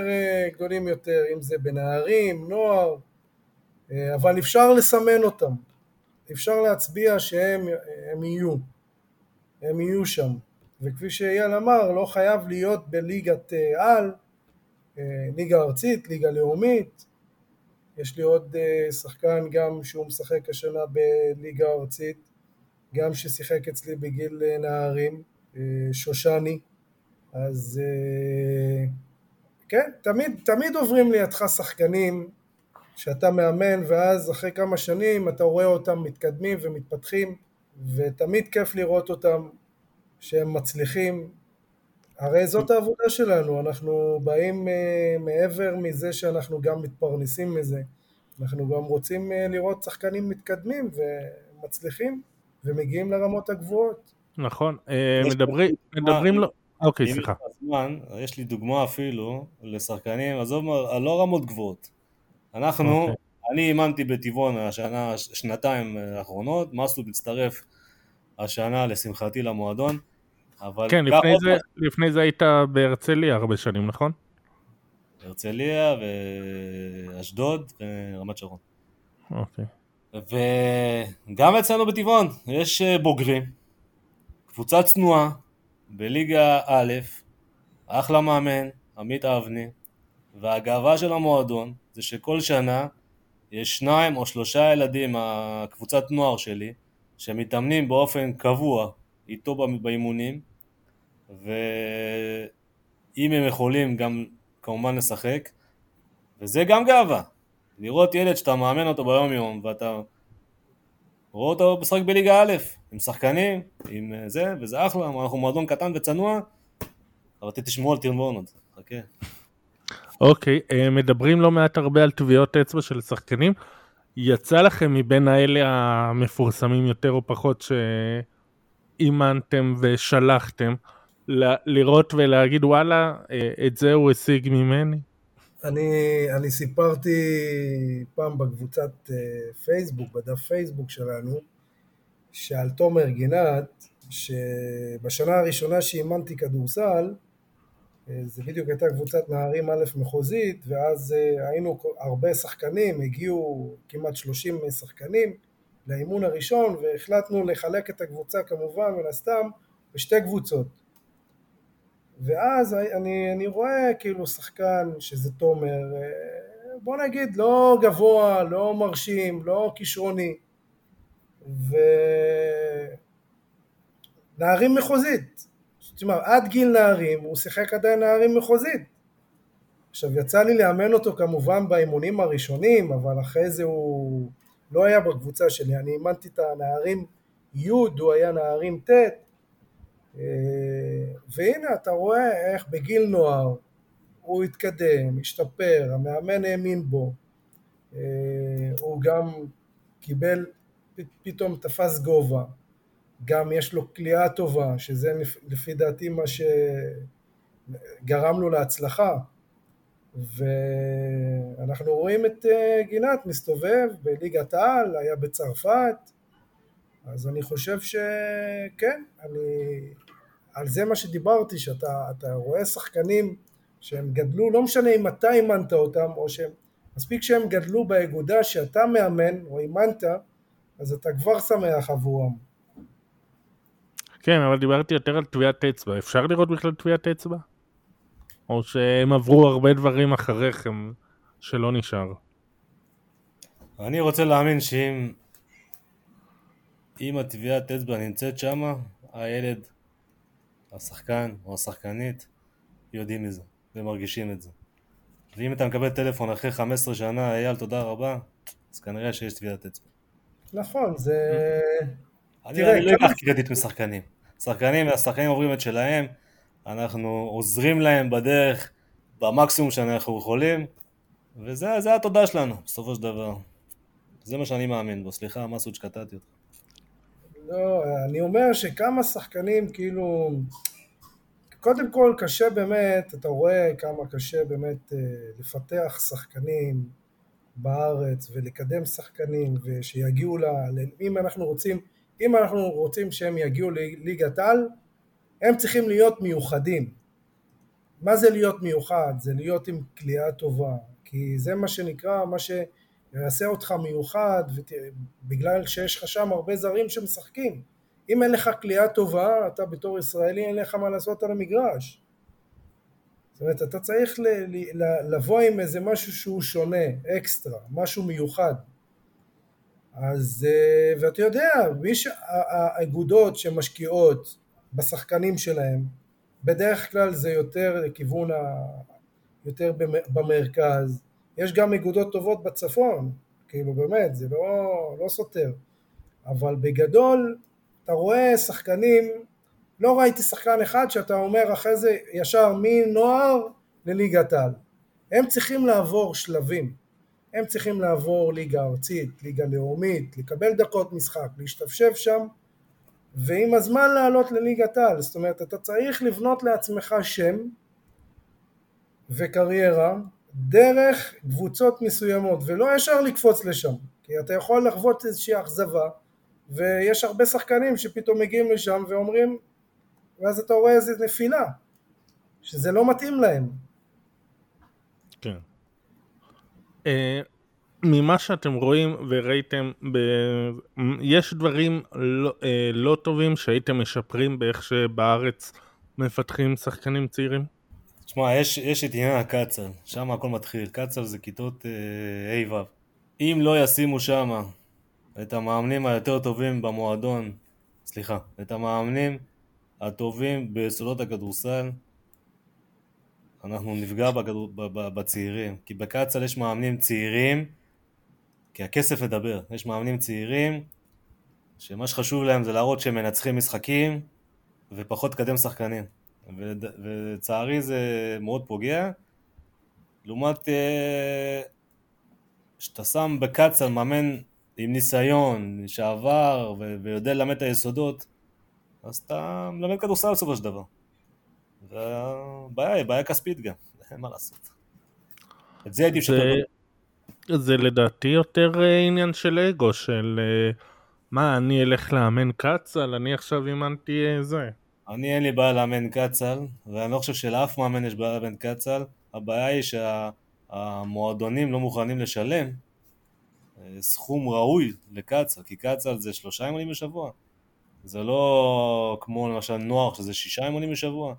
גדולים יותר, אם זה בנערים, נוער, אבל אפשר לסמן אותם. אפשר להצביע שהם יהיו, הם יהיו שם. וכפי שאייל אמר, לא חייב להיות בליגת אה, על, אה, ליגה ארצית, ליגה לאומית. יש לי עוד אה, שחקן גם שהוא משחק השנה בליגה ארצית, גם ששיחק אצלי בגיל נערים, שושני. אז כן, תמיד, תמיד עוברים לידך שחקנים שאתה מאמן ואז אחרי כמה שנים אתה רואה אותם מתקדמים ומתפתחים ותמיד כיף לראות אותם שהם מצליחים. הרי זאת העבודה שלנו, אנחנו באים uh, מעבר מזה שאנחנו גם מתפרנסים מזה. אנחנו גם רוצים uh, לראות שחקנים מתקדמים ומצליחים ומגיעים לרמות הגבוהות. נכון, מדברים, מדברים לו, אוקיי סליחה יש לי דוגמה אפילו לשחקנים, עזוב, לא רמות גבוהות אנחנו, okay. אוקיי. אני אימנתי בטבעון השנה, שנתיים האחרונות, מסלו מצטרף השנה לשמחתי למועדון, אבל... כן, לפני זה, עוד... לפני זה היית בהרצליה הרבה שנים, נכון? הרצליה ואשדוד ורמת שרון. אוקיי. Okay. וגם אצלנו בטבעון יש אה, בוגרים, קבוצה צנועה בליגה א', אחלה מאמן, עמית אבני, והגאווה של המועדון זה שכל שנה יש שניים או שלושה ילדים מהקבוצת נוער שלי שמתאמנים באופן קבוע איתו באימונים ואם הם יכולים גם כמובן לשחק וזה גם גאווה. לראות ילד שאתה מאמן אותו ביום יום ואתה רואה אותו משחק בליגה א' עם שחקנים, עם זה, וזה אחלה, אנחנו מועדון קטן וצנוע אבל תשמעו על טירנבורן עוד, חכה אוקיי, אה, מדברים לא מעט הרבה על טביעות אצבע של שחקנים. יצא לכם מבין האלה המפורסמים יותר או פחות שאימנתם ושלחתם, ל- לראות ולהגיד וואלה, אה, את זה הוא השיג ממני? אני, אני סיפרתי פעם בקבוצת אה, פייסבוק, בדף פייסבוק שלנו, שעל תומר גינת, שבשנה הראשונה שאימנתי כדורסל, אה, זה בדיוק הייתה קבוצת נערים א' מחוזית, ואז אה, היינו הרבה שחקנים, הגיעו כמעט 30 שחקנים לאימון הראשון, והחלטנו לחלק את הקבוצה כמובן, מן הסתם, בשתי קבוצות. ואז אני, אני רואה כאילו שחקן שזה תומר, אה, בוא נגיד לא גבוה, לא מרשים, לא כישרוני, ונערים מחוזית, אומרת עד גיל נערים הוא שיחק עדיין נערים מחוזית. עכשיו יצא לי לאמן אותו כמובן באימונים הראשונים, אבל אחרי זה הוא לא היה בקבוצה שלי, אני אימנתי את הנערים י', הוא היה נערים ט', אה, והנה אתה רואה איך בגיל נוער הוא התקדם, השתפר, המאמן האמין בו, אה, הוא גם קיבל, פתאום תפס גובה, גם יש לו כליאה טובה, שזה לפי דעתי מה שגרם לו להצלחה, ואנחנו רואים את אה, גינת מסתובב בליגת העל, היה בצרפת, אז אני חושב שכן, אני על זה מה שדיברתי, שאתה רואה שחקנים שהם גדלו, לא משנה אם אתה אימנת אותם או שהם, מספיק שהם גדלו באגודה שאתה מאמן או אימנת, אז אתה כבר שמח עבורם. כן, אבל דיברתי יותר על טביעת אצבע. אפשר לראות בכלל טביעת אצבע? או שהם עברו הרבה דברים אחריכם שלא נשאר? אני רוצה להאמין שאם אם הטביעת אצבע נמצאת שמה, הילד השחקן או השחקנית יודעים מזה ומרגישים את זה. ואם אתה מקבל טלפון אחרי 15 שנה, אייל תודה רבה, אז כנראה שיש טביעת אצבע. נכון, זה... אני, לא אקח קרדיט משחקנים. שחקנים, השחקנים עוברים את שלהם, אנחנו עוזרים להם בדרך במקסימום שאנחנו יכולים, וזה התודה שלנו, בסופו של דבר. זה מה שאני מאמין בו. סליחה, מסעוד שקטעתי אותך. לא, אני אומר שכמה שחקנים כאילו, קודם כל קשה באמת, אתה רואה כמה קשה באמת אה, לפתח שחקנים בארץ ולקדם שחקנים ושיגיעו ל... אם אנחנו רוצים, אם אנחנו רוצים שהם יגיעו לליגת על, הם צריכים להיות מיוחדים. מה זה להיות מיוחד? זה להיות עם כליאה טובה, כי זה מה שנקרא, מה ש... יעשה אותך מיוחד, ות... בגלל שיש לך שם הרבה זרים שמשחקים. אם אין לך כליאה טובה, אתה בתור ישראלי אין לך מה לעשות על המגרש. זאת אומרת, אתה צריך ל... ל... לבוא עם איזה משהו שהוא שונה, אקסטרה, משהו מיוחד. אז, אה, ואתה יודע, ש... האגודות שמשקיעות בשחקנים שלהם, בדרך כלל זה יותר לכיוון ה... יותר במרכז, יש גם אגודות טובות בצפון, כאילו באמת, זה לא, לא סותר, אבל בגדול אתה רואה שחקנים, לא ראיתי שחקן אחד שאתה אומר אחרי זה ישר מנוער לליגת על, הם צריכים לעבור שלבים, הם צריכים לעבור ליגה ארצית, ליגה לאומית, לקבל דקות משחק, להשתפשף שם ועם הזמן לעלות לליגת על, זאת אומרת אתה צריך לבנות לעצמך שם וקריירה דרך קבוצות מסוימות ולא ישר לקפוץ לשם כי אתה יכול לחוות איזושהי אכזבה ויש הרבה שחקנים שפתאום מגיעים לשם ואומרים ואז אתה רואה איזה נפילה שזה לא מתאים להם כן uh, ממה שאתם רואים וראיתם ב... יש דברים לא, uh, לא טובים שהייתם משפרים באיך שבארץ מפתחים שחקנים צעירים? תשמע, יש, יש את עניין הקצ"ל, שם הכל מתחיל. קצ"ל זה כיתות ה' אה, ו'. אם לא ישימו שם את המאמנים היותר טובים במועדון, סליחה, את המאמנים הטובים ביסודות הכדורסל, אנחנו נפגע בכדור, בצעירים. כי בקצ"ל יש מאמנים צעירים, כי הכסף מדבר. יש מאמנים צעירים, שמה שחשוב להם זה להראות שהם מנצחים משחקים, ופחות לקדם שחקנים. ולצערי זה מאוד פוגע. לעומת אה, שאתה שם בקצ"ל מאמן עם ניסיון, שעבר ויודע ללמד את היסודות, אז אתה מלמד כדורסל בסופו של דבר. והבעיה היא בעיה כספית גם, אין מה לעשות. את זה הייתי משפר. זה, לדעתי יותר אה, עניין של אגו, של אה, מה, אני אלך לאמן קצ"ל, אני עכשיו אימנתי אה, זה. אני אין לי בעיה לאמן קצ"ל, ואני לא חושב שלאף מאמן יש בעיה לאמן קצ"ל. הבעיה היא שהמועדונים לא מוכנים לשלם סכום ראוי לקצ"ל, כי קצ"ל זה שלושה אימונים בשבוע. זה לא כמו למשל נוער שזה שישה אימונים בשבוע.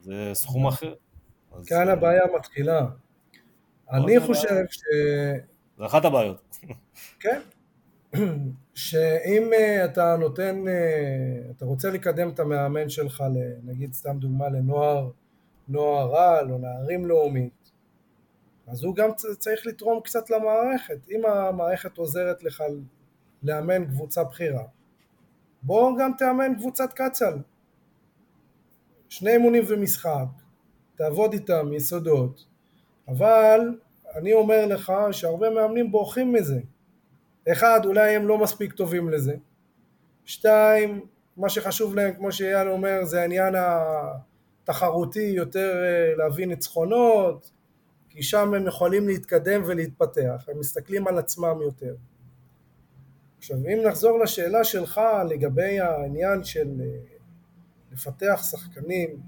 זה סכום אחר. אז, כאן אה, הבעיה מתחילה. אני הבעיה. חושב ש... זה אחת הבעיות. כן. [CLEARS THROAT] שאם אה, אתה נותן, אה, אתה רוצה לקדם את המאמן שלך, נגיד סתם דוגמה לנוער, נוער רעל או נערים לאומית, אז הוא גם צריך לתרום קצת למערכת. אם המערכת עוזרת לך לאמן קבוצה בכירה, בוא גם תאמן קבוצת קצ"ל. שני אימונים ומשחק, תעבוד איתם יסודות, אבל אני אומר לך שהרבה מאמנים בורחים מזה. אחד, אולי הם לא מספיק טובים לזה. שתיים, מה שחשוב להם, כמו שאייל אומר, זה העניין התחרותי, יותר אה, להביא ניצחונות, כי שם הם יכולים להתקדם ולהתפתח, הם מסתכלים על עצמם יותר. עכשיו, אם נחזור לשאלה שלך לגבי העניין של אה, לפתח שחקנים,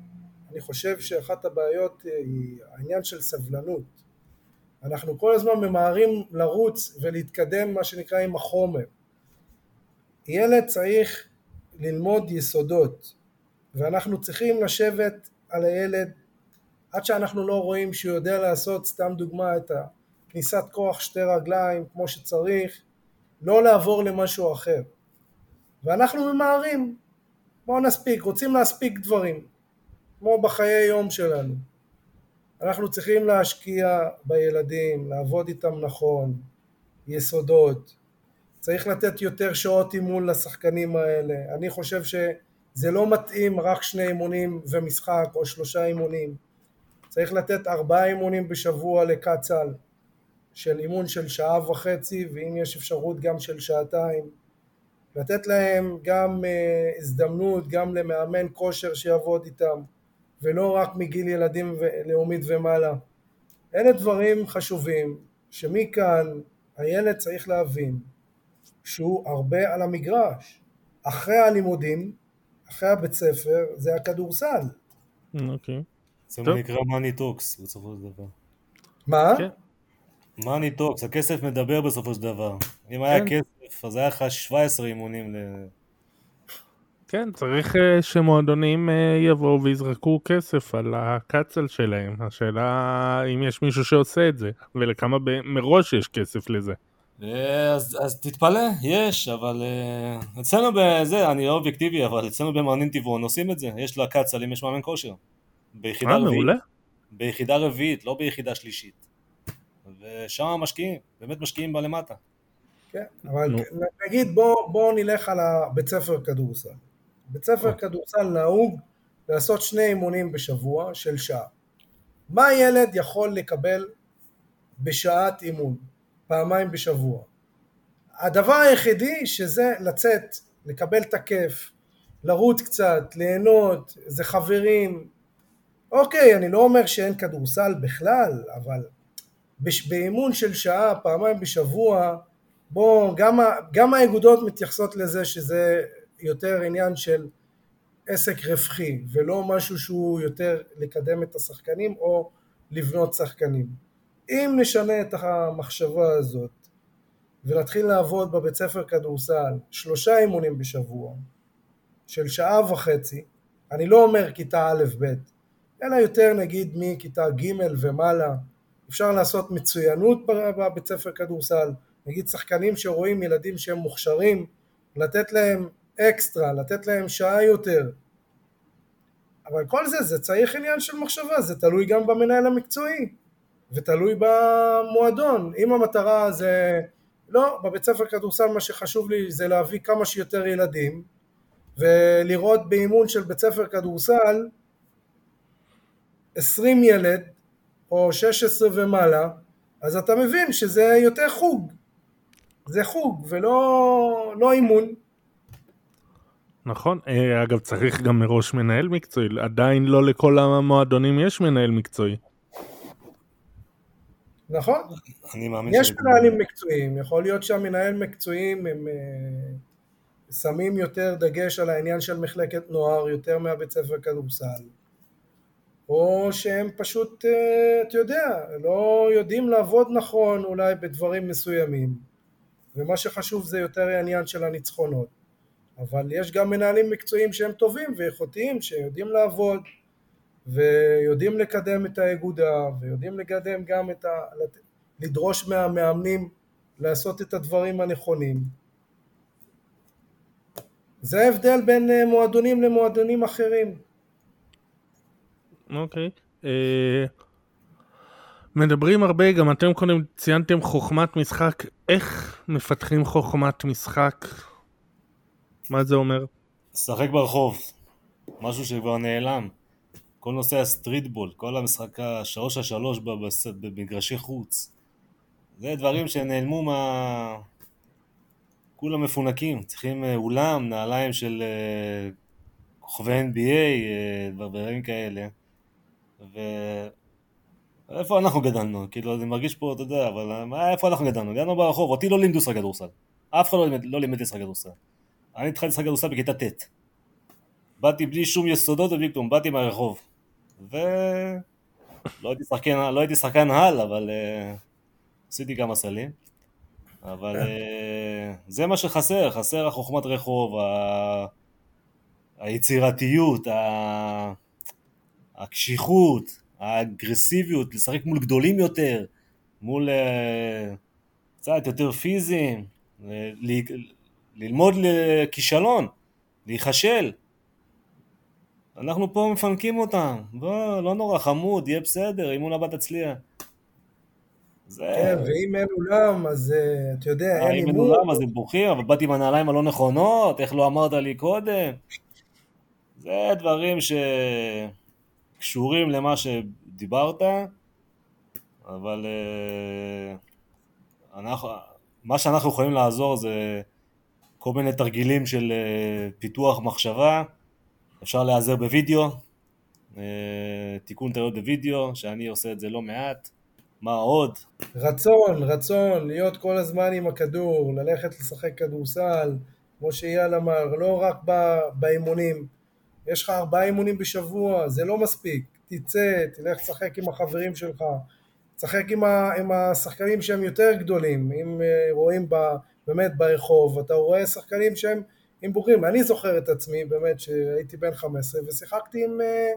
אני חושב שאחת הבעיות אה, היא העניין של סבלנות. אנחנו כל הזמן ממהרים לרוץ ולהתקדם מה שנקרא עם החומר. ילד צריך ללמוד יסודות ואנחנו צריכים לשבת על הילד עד שאנחנו לא רואים שהוא יודע לעשות, סתם דוגמה, את הכניסת כוח שתי רגליים כמו שצריך, לא לעבור למשהו אחר. ואנחנו ממהרים, בואו נספיק, רוצים להספיק דברים, כמו בחיי יום שלנו. אנחנו צריכים להשקיע בילדים, לעבוד איתם נכון, יסודות, צריך לתת יותר שעות אימון לשחקנים האלה, אני חושב שזה לא מתאים רק שני אימונים ומשחק או שלושה אימונים, צריך לתת ארבעה אימונים בשבוע לקצ"ל של אימון של שעה וחצי ואם יש אפשרות גם של שעתיים, לתת להם גם uh, הזדמנות גם למאמן כושר שיעבוד איתם ולא רק מגיל ילדים לאומית ומעלה. אלה דברים חשובים שמכאן הילד צריך להבין שהוא הרבה על המגרש. אחרי הלימודים, אחרי הבית ספר, זה הכדורסל. אוקיי. זה טוב. מה נקרא מאני טוקס בסופו של דבר. מה? כן. Money talks, הכסף מדבר בסופו של דבר. אם היה כן. כסף, אז היה לך 17 אימונים ל... כן, צריך אה, שמועדונים אה, יבואו ויזרקו כסף על הקצ"ל שלהם. השאלה אם יש מישהו שעושה את זה, ולכמה מראש יש כסף לזה. אה, אז, אז תתפלא, יש, אבל uh, אצלנו בזה, אני לא אובייקטיבי, אבל אצלנו במאמנים טבעון עושים את זה. יש לקצ"לים, יש מאמן כושר. ביחידה רביעית. ביחידה רביעית, לא ביחידה שלישית. ושם משקיעים, באמת משקיעים בלמטה. כן, אבל נו. נגיד בוא, בוא נלך על הבית ספר כדורסל. בית ספר כדורסל נהוג לעשות שני אימונים בשבוע של שעה. מה ילד יכול לקבל בשעת אימון, פעמיים בשבוע? הדבר היחידי שזה לצאת, לקבל את הכיף, לרוץ קצת, ליהנות, זה חברים. אוקיי, אני לא אומר שאין כדורסל בכלל, אבל בש- באימון של שעה, פעמיים בשבוע, בוא, גם, גם האגודות מתייחסות לזה שזה יותר עניין של עסק רווחי, ולא משהו שהוא יותר לקדם את השחקנים או לבנות שחקנים. אם נשנה את המחשבה הזאת ונתחיל לעבוד בבית ספר כדורסל שלושה אימונים בשבוע של שעה וחצי, אני לא אומר כיתה א'-ב', אלא יותר נגיד מכיתה ג' ומעלה, אפשר לעשות מצוינות בבית ספר כדורסל, נגיד שחקנים שרואים ילדים שהם מוכשרים, לתת להם אקסטרה, לתת להם שעה יותר. אבל כל זה, זה צריך עניין של מחשבה, זה תלוי גם במנהל המקצועי, ותלוי במועדון. אם המטרה זה, לא, בבית ספר כדורסל מה שחשוב לי זה להביא כמה שיותר ילדים, ולראות באימון של בית ספר כדורסל 20 ילד, או 16 ומעלה, אז אתה מבין שזה יותר חוג. זה חוג ולא לא אימון. נכון, אה, אגב צריך גם מראש מנהל מקצועי, עדיין לא לכל המועדונים יש מנהל מקצועי. נכון. אני מאמין יש מנהלים מקצועיים, יכול להיות שהמנהל מקצועיים הם אה, שמים יותר דגש על העניין של מחלקת נוער יותר מהבית ספר כדורסל, או שהם פשוט, אה, אתה יודע, לא יודעים לעבוד נכון אולי בדברים מסוימים, ומה שחשוב זה יותר העניין של הניצחונות. אבל יש גם מנהלים מקצועיים שהם טובים ואיכותיים, שיודעים לעבוד ויודעים לקדם את האגודה ויודעים לקדם גם את ה... לדרוש מהמאמנים לעשות את הדברים הנכונים. זה ההבדל בין אה, מועדונים למועדונים אחרים. אוקיי. אה, מדברים הרבה, גם אתם קודם ציינתם חוכמת משחק, איך מפתחים חוכמת משחק? מה זה אומר? לשחק ברחוב, משהו שכבר נעלם. כל נושא הסטריטבול, כל המשחק השלוש על שלוש בבס- במגרשי חוץ. זה דברים שנעלמו מה... כולם מפונקים, צריכים אה, אולם, נעליים של אה, כוכבי NBA, דברים כאלה. ו... איפה אנחנו גדלנו? כאילו, אני מרגיש פה, אתה יודע, אבל אה, איפה אנחנו גדלנו? גדלנו ברחוב, אותי לא לימדו לשחק כדורסל. אף אחד לא לימד, לא לימד כדורסל. אני התחלתי לשחק כדורסל בכיתה ט'. באתי בלי שום יסודות ובלי כלום, באתי מהרחוב. ו... לא הייתי שחקן, לא הייתי שחקן על, אבל uh, עשיתי כמה סלים. אבל uh, זה מה שחסר, חסר החוכמת רחוב, ה... היצירתיות, ה... הקשיחות, האגרסיביות, לשחק מול גדולים יותר, מול uh, קצת יותר פיזיים, אה, ל... ללמוד לכישלון, להיכשל. אנחנו פה מפנקים אותם, בוא, לא נורא, חמוד, יהיה בסדר, אימון הבא תצליח. זה... כן, ואם אין אולם, אז אה, אתה יודע, אה, אין אם אין אימון. אולם אז הם בוכים, אבל באתי עם הנעליים הלא נכונות, איך לא אמרת לי קודם? זה דברים שקשורים למה שדיברת, אבל אה, אנחנו, מה שאנחנו יכולים לעזור זה כל מיני תרגילים של אה, פיתוח מחשבה, אפשר להיעזר בווידאו, אה, תיקון טעויות בווידאו, שאני עושה את זה לא מעט. מה עוד? רצון, רצון, להיות כל הזמן עם הכדור, ללכת לשחק כדורסל, כמו שאייל אמר, לא רק באימונים. יש לך ארבעה אימונים בשבוע, זה לא מספיק. תצא, תלך לשחק עם החברים שלך, תשחק עם, עם השחקנים שהם יותר גדולים. אם אה, רואים ב, באמת ברחוב, אתה רואה שחקנים שהם עם בוגרים. אני זוכר את עצמי, באמת, שהייתי בן 15 ושיחקתי עם, אה,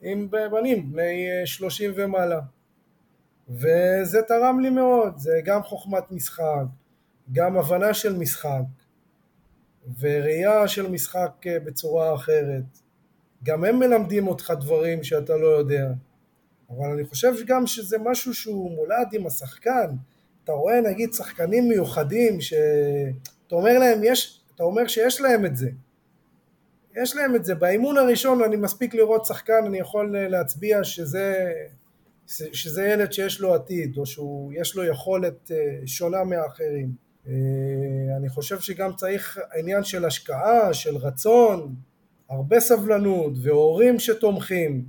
עם בנים בני אה, 30 ומעלה. וזה תרם לי מאוד, זה גם חוכמת משחק, גם הבנה של משחק, וראייה של משחק אה, בצורה אחרת. גם הם מלמדים אותך דברים שאתה לא יודע. אבל אני חושב גם שזה משהו שהוא מולד עם השחקן. אתה רואה נגיד שחקנים מיוחדים שאתה אומר להם, יש, אתה אומר שיש להם את זה. יש להם את זה. באימון הראשון אני מספיק לראות שחקן, אני יכול אה, להצביע שזה, שזה ילד שיש לו עתיד, או שיש לו יכולת אה, שונה מהאחרים. אני חושב שגם צריך עניין של השקעה, של רצון, הרבה סבלנות, והורים שתומכים.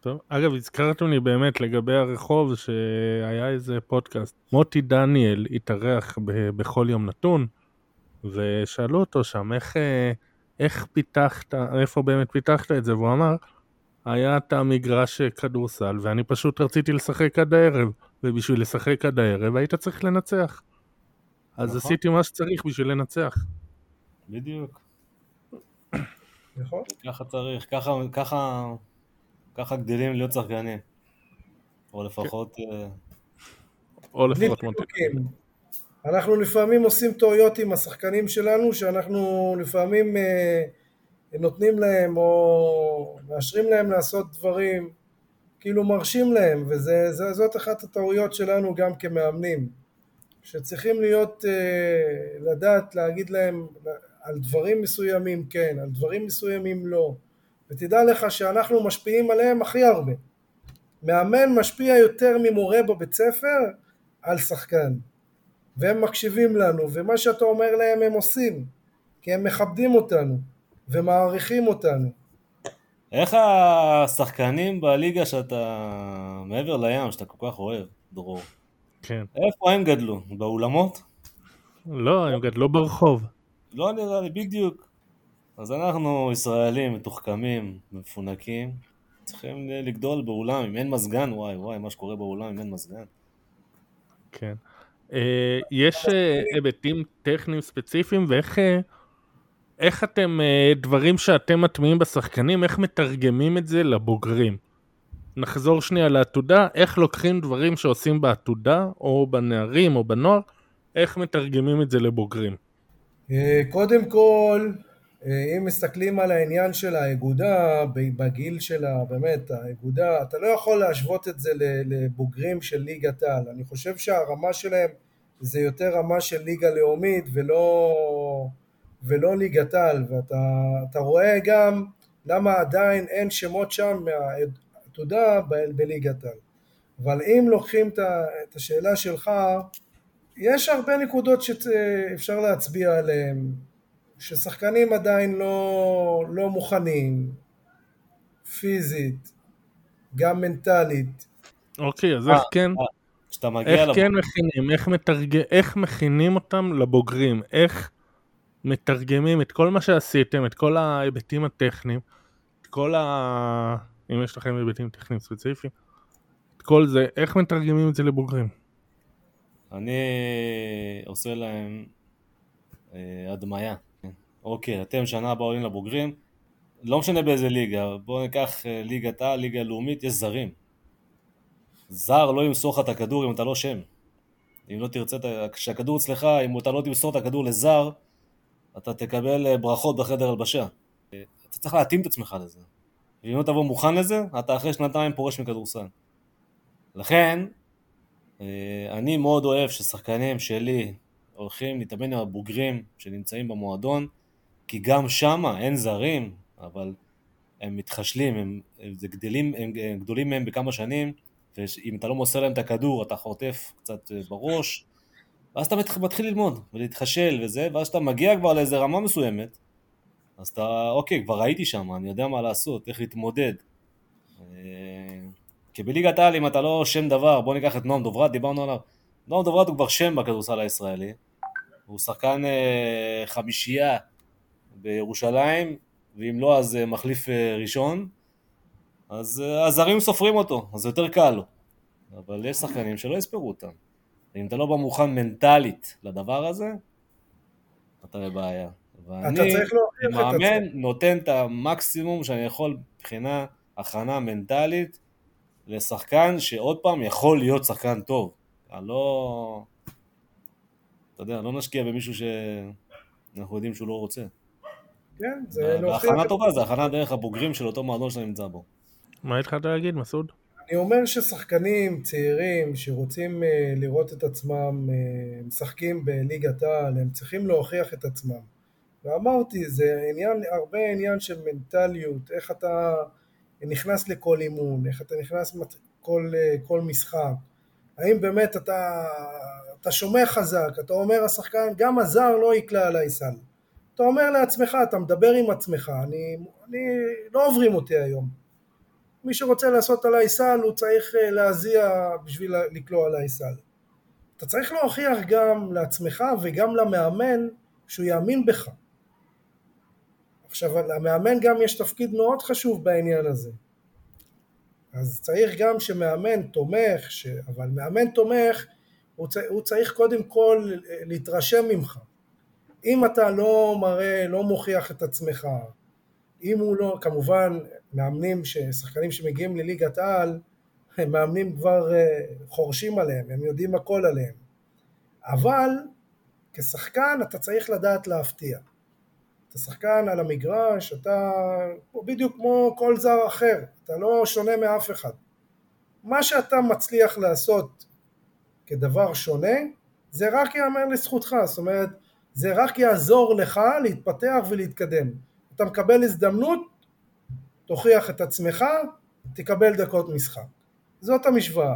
טוב, אגב, הזכרתם לי באמת לגבי הרחוב שהיה איזה פודקאסט. מוטי דניאל התארח ב- בכל יום נתון, ושאלו אותו שם איך, אה, איך פיתחת, איפה באמת פיתחת את זה, והוא אמר, היה את המגרש כדורסל, ואני פשוט רציתי לשחק עד הערב, ובשביל לשחק עד הערב היית צריך לנצח. אז נכון. עשיתי מה שצריך בשביל לנצח. בדיוק. נכון? ככה צריך, ככה, ככה, ככה גדלים להיות שחקנים. או לפחות, אה, או לפחות מוטי. פיתוקים. אנחנו לפעמים עושים טעויות עם השחקנים שלנו, שאנחנו לפעמים אה, נותנים להם או מאשרים להם לעשות דברים, כאילו מרשים להם, וזאת אחת הטעויות שלנו גם כמאמנים, שצריכים להיות, אה, לדעת להגיד להם על דברים מסוימים כן, על דברים מסוימים לא, ותדע לך שאנחנו משפיעים עליהם הכי הרבה. מאמן משפיע יותר ממורה בבית ספר על שחקן. והם מקשיבים לנו, ומה שאתה אומר להם הם עושים, כי הם מכבדים אותנו ומעריכים אותנו. איך השחקנים בליגה שאתה מעבר לים, שאתה כל כך אוהב, דרור, כן. איפה הם גדלו? באולמות? לא, הם גדלו ברחוב. לא נראה לי, בדיוק. אז אנחנו ישראלים מתוחכמים, מפונקים, צריכים לגדול באולם, אם אין מזגן, וואי וואי, מה שקורה באולם אם אין מזגן. כן. אה, יש אה, היבטים טכניים ספציפיים ואיך אה, איך אתם, דברים שאתם מטמיעים בשחקנים, איך מתרגמים את זה לבוגרים? נחזור שנייה לעתודה, איך לוקחים דברים שעושים בעתודה, או בנערים, או בנוער, איך מתרגמים את זה לבוגרים? אה, קודם כל, אה, אם מסתכלים על העניין של האגודה, בגיל שלה, באמת, האגודה, אתה לא יכול להשוות את זה לבוגרים של ליגת העל. אני חושב שהרמה שלהם זה יותר רמה של ליגה לאומית ולא, ולא ליגת העל, ואתה רואה גם למה עדיין אין שמות שם מהעתודה בליגת העל. אבל אם לוקחים את השאלה שלך, יש הרבה נקודות שאפשר להצביע עליהן, ששחקנים עדיין לא, לא מוכנים, פיזית, גם מנטלית. אוקיי, אז איך אה, כן, אה, כשאתה מגיע איך לב... כן מכינים, איך, מתרג... איך מכינים אותם לבוגרים, איך מתרגמים את כל מה שעשיתם, את כל ההיבטים הטכניים, את כל ה... אם יש לכם היבטים טכניים ספציפיים, את כל זה, איך מתרגמים את זה לבוגרים? אני עושה להם אה, הדמיה. אוקיי, אתם שנה הבאה עולים לבוגרים, לא משנה באיזה ליגה, בואו ניקח אה, ליגת העל, ליגה לאומית, יש זרים. זר לא ימסור לך את הכדור אם אתה לא שם. אם לא תרצה, כשהכדור אצלך, אם אתה לא תמסור את הכדור לזר, אתה תקבל אה, ברכות בחדר הלבשה. אתה צריך להתאים את עצמך לזה. ואם לא תבוא מוכן לזה, אתה אחרי שנתיים פורש מכדורסל. לכן, אה, אני מאוד אוהב ששחקנים שלי הולכים להתאמן עם הבוגרים שנמצאים במועדון, כי גם שמה אין זרים, אבל הם מתחשלים, הם, זה גדלים, הם, הם גדולים מהם בכמה שנים, ואם אתה לא מוסר להם את הכדור אתה חוטף קצת אה, בראש, ואז אתה מתחיל ללמוד ולהתחשל וזה, ואז אתה מגיע כבר לאיזה רמה מסוימת, אז אתה, אוקיי, כבר הייתי שם, אני יודע מה לעשות, איך להתמודד. אה, כי בליגת העל אם אתה לא שם דבר, בוא ניקח את נועם דוברת, דיברנו עליו. נועם דוברת הוא כבר שם בכדורסל הישראלי. הוא שחקן אה, חמישייה בירושלים, ואם לא אז אה, מחליף ראשון. אז הזרים סופרים אותו, אז יותר קל לו. אבל יש שחקנים שלא יספרו אותם. אם אתה לא בא מוכן מנטלית לדבר הזה, אתה בבעיה. ואני, מאמן, נותן את המקסימום שאני יכול מבחינה הכנה מנטלית לשחקן שעוד פעם יכול להיות שחקן טוב. אני לא... אתה יודע, לא נשקיע במישהו שאנחנו יודעים שהוא לא רוצה. כן, זה לא... והכנה טובה זה הכנה דרך הבוגרים של אותו מועדון שאתה נמצא בו. מה התחלת להגיד, מסעוד? אני אומר ששחקנים צעירים שרוצים אה, לראות את עצמם אה, משחקים בליגת העל, הם צריכים להוכיח את עצמם. ואמרתי, זה עניין, הרבה עניין של מנטליות, איך אתה נכנס לכל אימון, איך אתה נכנס כל, אה, כל משחק, האם באמת אתה, אתה שומע חזק, אתה אומר השחקן, גם הזר לא יקלע עליי סל. אתה אומר לעצמך, אתה מדבר עם עצמך, אני, אני לא עוברים אותי היום. מי שרוצה לעשות עליי סל הוא צריך אה, להזיע בשביל לקלוע עליי סל. אתה צריך להוכיח גם לעצמך וגם למאמן שהוא יאמין בך. עכשיו למאמן גם יש תפקיד מאוד חשוב בעניין הזה. אז צריך גם שמאמן תומך, ש... אבל מאמן תומך הוא, צ... הוא צריך קודם כל להתרשם ממך. אם אתה לא מראה, לא מוכיח את עצמך, אם הוא לא, כמובן מאמנים, שחקנים שמגיעים לליגת העל, הם מאמנים כבר אה, חורשים עליהם, הם יודעים הכל עליהם. אבל כשחקן אתה צריך לדעת להפתיע. אתה שחקן על המגרש, אתה בדיוק כמו כל זר אחר, אתה לא שונה מאף אחד. מה שאתה מצליח לעשות כדבר שונה, זה רק יאמר לזכותך, זאת אומרת, זה רק יעזור לך להתפתח ולהתקדם. אתה מקבל הזדמנות, תוכיח את עצמך, תקבל דקות משחק. זאת המשוואה.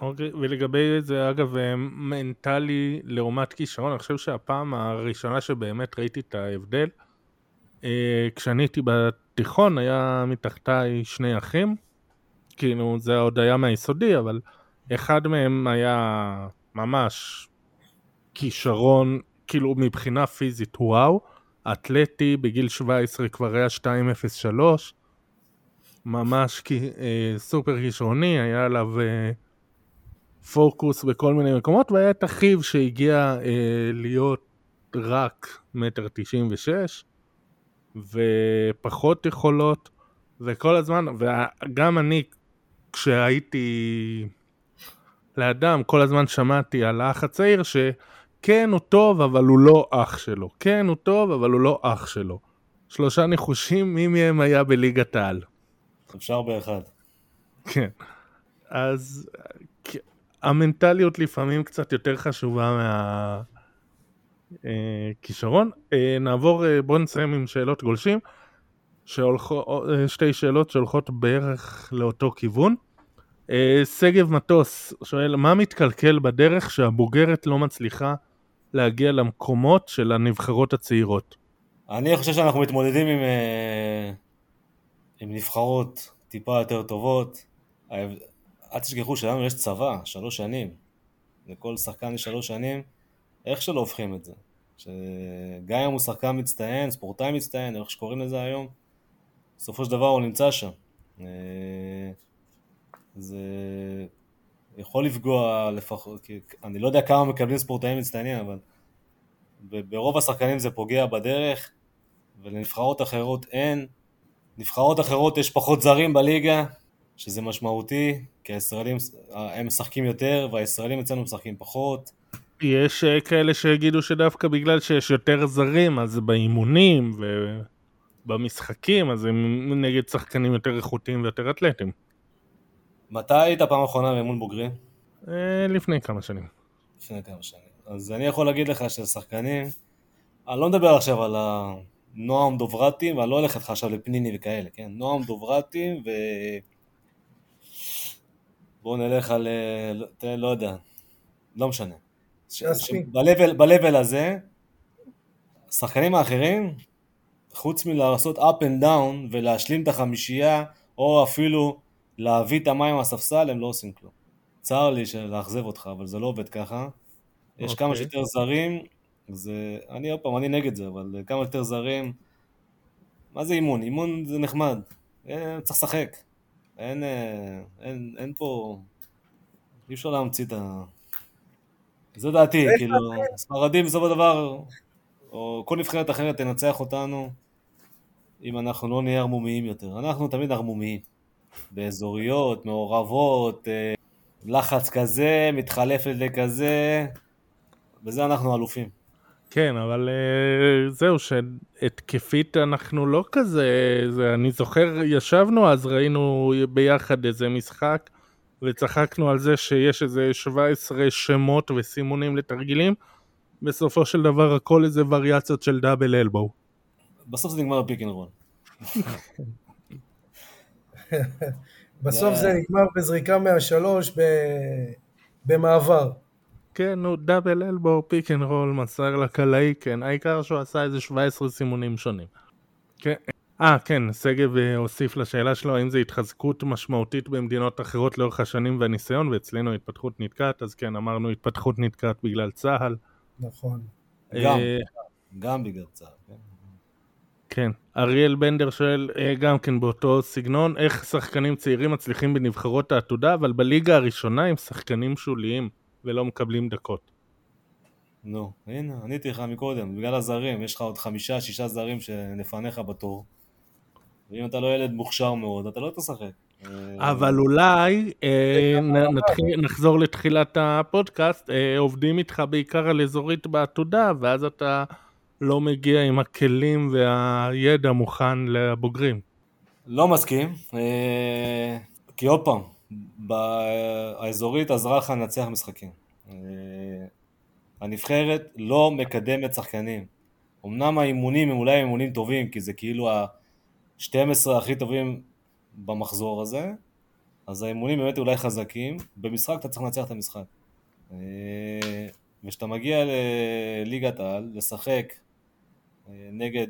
אוקיי, ולגבי זה, אגב, אה, מנטלי לעומת כישרון, אני חושב שהפעם הראשונה שבאמת ראיתי את ההבדל, אה, כשאני הייתי בתיכון, היה מתחתיי שני אחים, כאילו זה עוד היה מהיסודי, אבל אחד מהם היה ממש כישרון, כאילו מבחינה פיזית, וואו, אתלטי, בגיל 17 כבר היה 203, ממש אה, סופר כישרוני, היה עליו אה, פוקוס בכל מיני מקומות, והיה את אחיו שהגיע אה, להיות רק מטר תשעים ושש, ופחות יכולות, וכל הזמן, וגם אני, כשהייתי לאדם, כל הזמן שמעתי על האח הצעיר שכן, הוא טוב, אבל הוא לא אח שלו. כן, הוא טוב, אבל הוא לא אח שלו. שלושה ניחושים, מי מהם היה בליגת העל? אפשר באחד. כן. אז המנטליות לפעמים קצת יותר חשובה מהכישרון. אה, אה, נעבור, אה, בואו נסיים עם שאלות גולשים, שהולכו, שתי שאלות שהולכות בערך לאותו כיוון. שגב מטוס שואל, מה מתקלקל בדרך שהבוגרת לא מצליחה להגיע למקומות של הנבחרות הצעירות? אני חושב שאנחנו מתמודדים עם, עם נבחרות טיפה יותר טובות. אל תשכחו שלנו יש צבא, שלוש שנים. לכל שחקן יש שלוש שנים, איך שלא הופכים את זה. שגם אם הוא שחקן מצטיין, ספורטאי מצטיין, איך שקוראים לזה היום, בסופו של דבר הוא נמצא שם. אה, זה יכול לפגוע לפחות, אני לא יודע כמה מקבלים ספורטאים מצטיינים, אבל ברוב השחקנים זה פוגע בדרך, ולנבחרות אחרות אין. נבחרות אחרות יש פחות זרים בליגה, שזה משמעותי, כי הישראלים, הם משחקים יותר, והישראלים אצלנו משחקים פחות. יש אה, כאלה שיגידו שדווקא בגלל שיש יותר זרים, אז באימונים ובמשחקים, אז הם נגד שחקנים יותר איכותיים ויותר אתלטים. מתי היית פעם אחרונה באימון בוגרים? אה, לפני כמה שנים. לפני כמה שנים. אז אני יכול להגיד לך ששחקנים, אני לא מדבר עכשיו על נועם דוברטים, ואני לא הולך איתך עכשיו לפניני וכאלה, כן? נועם דוברטים ו... בואו נלך על, אה, לא, תראה, לא יודע, לא משנה. ב-level הזה, השחקנים האחרים, חוץ מלעשות up and down ולהשלים את החמישייה, או אפילו להביא את המים מהספסל, הם לא עושים כלום. צר לי לאכזב אותך, אבל זה לא עובד ככה. יש okay. כמה אוקיי. שיותר זרים, זה... אני עוד פעם, אני נגד זה, אבל כמה שיותר זרים... מה זה אימון? אימון זה נחמד. אה, צריך לשחק. אין, אה, אין, אין פה... אי אפשר להמציא את ה... זו דעתי, כאילו, ספרדים בסופו של דבר, או כל נבחרת אחרת תנצח אותנו אם אנחנו לא נהיה ערמומיים יותר. אנחנו תמיד ערמומיים. באזוריות, מעורבות, אה, לחץ כזה, מתחלף לכזה, בזה אנחנו אלופים. כן, אבל uh, זהו, שהתקפית אנחנו לא כזה, זה, אני זוכר, ישבנו אז, ראינו ביחד איזה משחק, וצחקנו על זה שיש איזה 17 שמות וסימונים לתרגילים, בסופו של דבר הכל איזה וריאציות של double elbow. בסוף זה נגמר ב pick and roll. [LAUGHS] בסוף זה נגמר בזריקה מהשלוש במעבר. כן, נו, double elbow, pick and roll, מסר לקלעי, כן, העיקר שהוא עשה איזה 17 סימונים שונים. כן, אה, כן, שגב אה, הוסיף לשאלה שלו, האם זו התחזקות משמעותית במדינות אחרות לאורך השנים והניסיון, ואצלנו התפתחות נתקעת, אז כן, אמרנו התפתחות נתקעת בגלל צה"ל. נכון. גם, אה, גם בגלל צה"ל, כן. כן, אריאל בנדר שואל אה, גם כן באותו סגנון, איך שחקנים צעירים מצליחים בנבחרות העתודה, אבל בליגה הראשונה הם שחקנים שוליים. ולא מקבלים דקות. נו, הנה, עניתי לך מקודם, בגלל הזרים, יש לך עוד חמישה, שישה זרים שלפניך בתור. ואם אתה לא ילד מוכשר מאוד, אתה לא תשחק. אבל אולי אה, נתחיל, נחזור לתחילת הפודקאסט, אה, עובדים איתך בעיקר על אזורית בעתודה, ואז אתה לא מגיע עם הכלים והידע מוכן לבוגרים. לא מסכים, אה, כי עוד פעם, האזורית עזרה לך לנצח משחקים. אה, הנבחרת לא מקדמת שחקנים. אמנם האימונים הם אולי אימונים טובים, כי זה כאילו ה-12 הכי טובים במחזור הזה, אז האימונים באמת אולי חזקים, במשחק אתה צריך לנצח את המשחק. אה, וכשאתה מגיע לליגת העל, לשחק אה, נגד,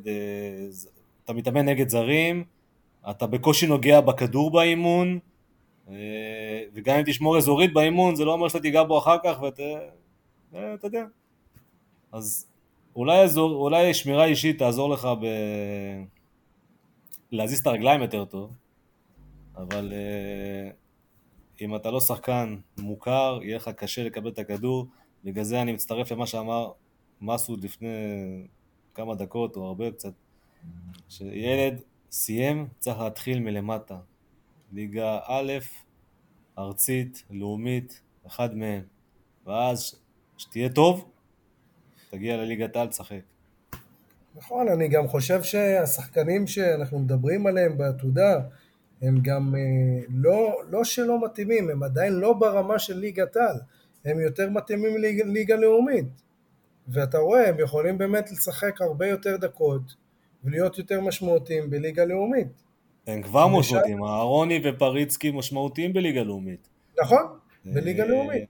אתה מתאמן נגד זרים, אתה בקושי נוגע בכדור באימון, וגם אם תשמור אזורית באימון, זה לא אומר שאתה תיגע בו אחר כך, ואתה, אתה יודע. אז אולי, אזור, אולי שמירה אישית תעזור לך ב... להזיז את הרגליים יותר טוב, אבל uh, אם אתה לא שחקן מוכר, יהיה לך קשה לקבל את הכדור. בגלל זה אני מצטרף למה שאמר מסעוד לפני כמה דקות, או הרבה קצת, שילד סיים, צריך להתחיל מלמטה. ליגה א', ארצית, לאומית, אחד מהם. ואז, כשתהיה טוב, תגיע לליגת העל, תשחק. נכון, אני גם חושב שהשחקנים שאנחנו מדברים עליהם בעתודה, הם גם אה, לא, לא שלא מתאימים, הם עדיין לא ברמה של ליגת על, הם יותר מתאימים לליגה לאומית. ואתה רואה, הם יכולים באמת לשחק הרבה יותר דקות ולהיות יותר משמעותיים בליגה לאומית. הם כבר משמעותיים, אהרוני ופריצקי משמעותיים בליגה לאומית. נכון, בליגה לאומית.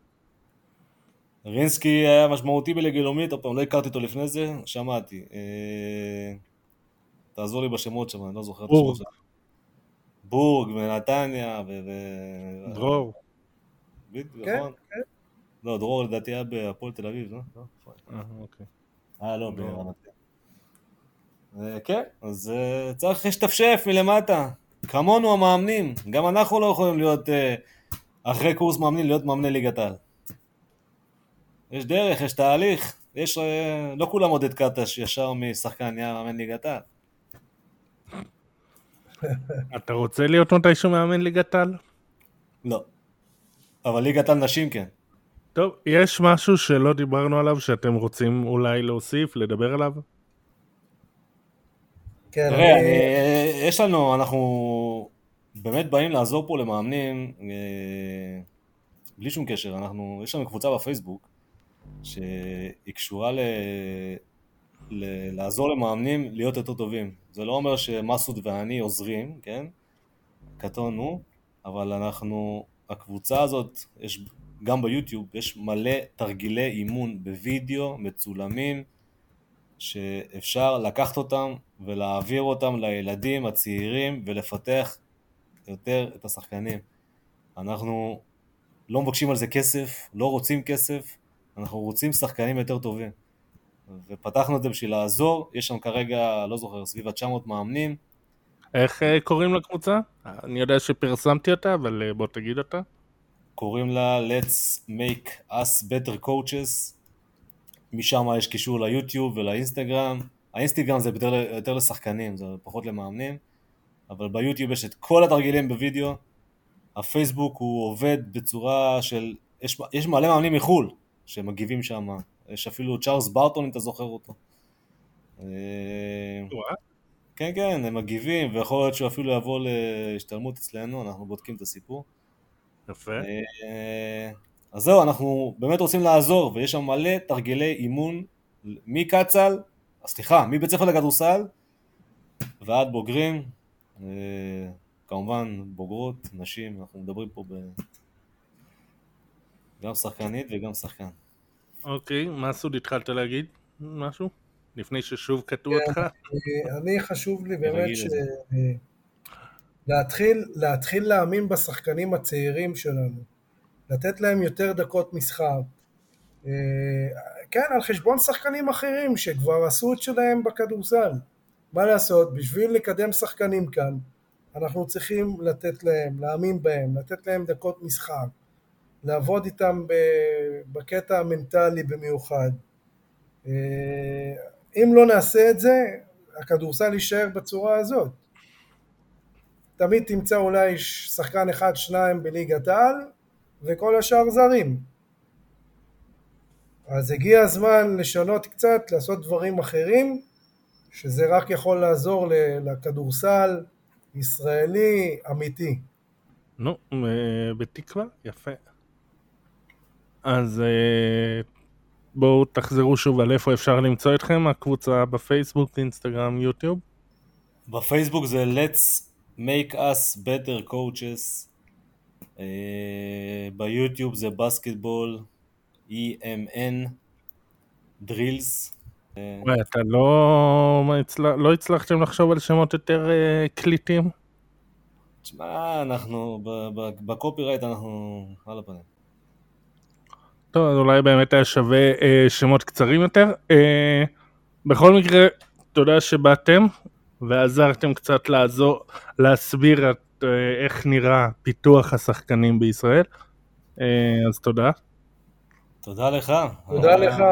רינסקי היה משמעותי בליגה לאומית, עוד פעם, לא הכרתי אותו לפני זה, שמעתי. אה, תעזור לי בשמות שם, אני לא זוכר את השמות שלהם. בורג ונתניה ו... דרור. בדיוק, כן, נכון. כן. לא, דרור לדעתי היה בהפועל תל אביב, לא? אה, אוקיי. אה, לא, ברמת אה, כן, אז אה, צריך להשתפשף מלמטה. כמונו המאמנים. גם אנחנו לא יכולים להיות, אחרי קורס מאמנים, להיות מאמני ליגת העל. יש דרך, יש תהליך. יש, לא כולם עודד קטש ישר משחקן נהיה מאמן ליגת העל. אתה רוצה להיות מתישהו מאמן ליגת העל? לא. אבל ליגת העל נשים כן. טוב, יש משהו שלא דיברנו עליו שאתם רוצים אולי להוסיף, לדבר עליו? כן, תראה, אני... יש לנו, אנחנו באמת באים לעזור פה למאמנים, אה, בלי שום קשר, אנחנו, יש לנו קבוצה בפייסבוק, שהיא קשורה ל... ל... לעזור למאמנים להיות יותר טובים. זה לא אומר שמסעוד ואני עוזרים, כן? קטונו, אבל אנחנו, הקבוצה הזאת, יש גם ביוטיוב, יש מלא תרגילי אימון בווידאו, מצולמים, שאפשר לקחת אותם ולהעביר אותם לילדים הצעירים ולפתח יותר את השחקנים. אנחנו לא מבקשים על זה כסף, לא רוצים כסף, אנחנו רוצים שחקנים יותר טובים. ופתחנו את זה בשביל לעזור, יש שם כרגע, לא זוכר, סביב ה-900 מאמנים. איך אה, קוראים לקבוצה? אני יודע שפרסמתי אותה, אבל אה, בוא תגיד אותה. קוראים לה Let's Make Us Better Coaches. משם יש קישור ליוטיוב ולאינסטגרם. האינסטגרם זה יותר, יותר לשחקנים, זה פחות למאמנים. אבל ביוטיוב יש את כל התרגילים בווידאו. הפייסבוק הוא עובד בצורה של... יש, יש מלא מאמנים מחו"ל שמגיבים שם. יש אפילו צ'ארלס ברטון אם אתה זוכר אותו. אה, כן, כן, הם מגיבים, ויכול להיות שהוא אפילו יבוא להשתלמות אצלנו, אנחנו בודקים את הסיפור. יפה. אה, אז זהו, אנחנו באמת רוצים לעזור, ויש שם מלא תרגילי אימון מקצ"ל, סליחה, מבית ספר לכדורסל ועד בוגרים, אה, כמובן בוגרות, נשים, אנחנו מדברים פה ב... גם שחקנית וגם שחקן. אוקיי, מסעוד, התחלת להגיד משהו? לפני ששוב קטעו כן, אותך? אני חשוב לי באמת ש... להתחיל, להתחיל להאמין בשחקנים הצעירים שלנו, לתת להם יותר דקות משחק, אה, כן, על חשבון שחקנים אחרים שכבר עשו את שלהם בכדורסל. מה לעשות, בשביל לקדם שחקנים כאן, אנחנו צריכים לתת להם, להאמין בהם, לתת להם דקות משחק, לעבוד איתם בקטע המנטלי במיוחד. אה, אם לא נעשה את זה, הכדורסל יישאר בצורה הזאת. תמיד תמצא אולי שחקן אחד, שניים בליגת העל, וכל השאר זרים. אז הגיע הזמן לשנות קצת, לעשות דברים אחרים, שזה רק יכול לעזור לכדורסל ישראלי אמיתי. נו, בתקווה, יפה. אז אה, בואו תחזרו שוב על איפה אפשר למצוא אתכם, הקבוצה בפייסבוק, אינסטגרם, יוטיוב. בפייסבוק זה Let's make us better coaches. אה, ביוטיוב זה בסקטבול, EMN, דרילס. וואי, אתה לא, לא הצלחתם לחשוב על שמות יותר אה, קליטים? תשמע, אנחנו, בקופירייט אנחנו על הפנים. טוב, אז אולי באמת היה שווה אה, שמות קצרים יותר. אה, בכל מקרה, תודה שבאתם ועזרתם קצת לעזור, להסביר את, איך נראה פיתוח השחקנים בישראל. אה, אז תודה. תודה לך. תודה לך,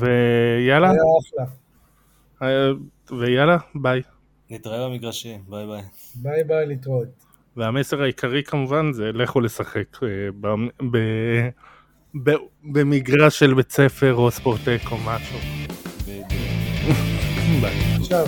ויאללה, היה אחלה. אה, ויאללה, ביי. נתראה במגרשים, ביי ביי. ביי ביי, להתראות. והמסר העיקרי כמובן זה לכו לשחק אה, במ- ב- ב- במגרש של בית ספר או ספורטק או משהו. [LAUGHS] ביי. עכשיו.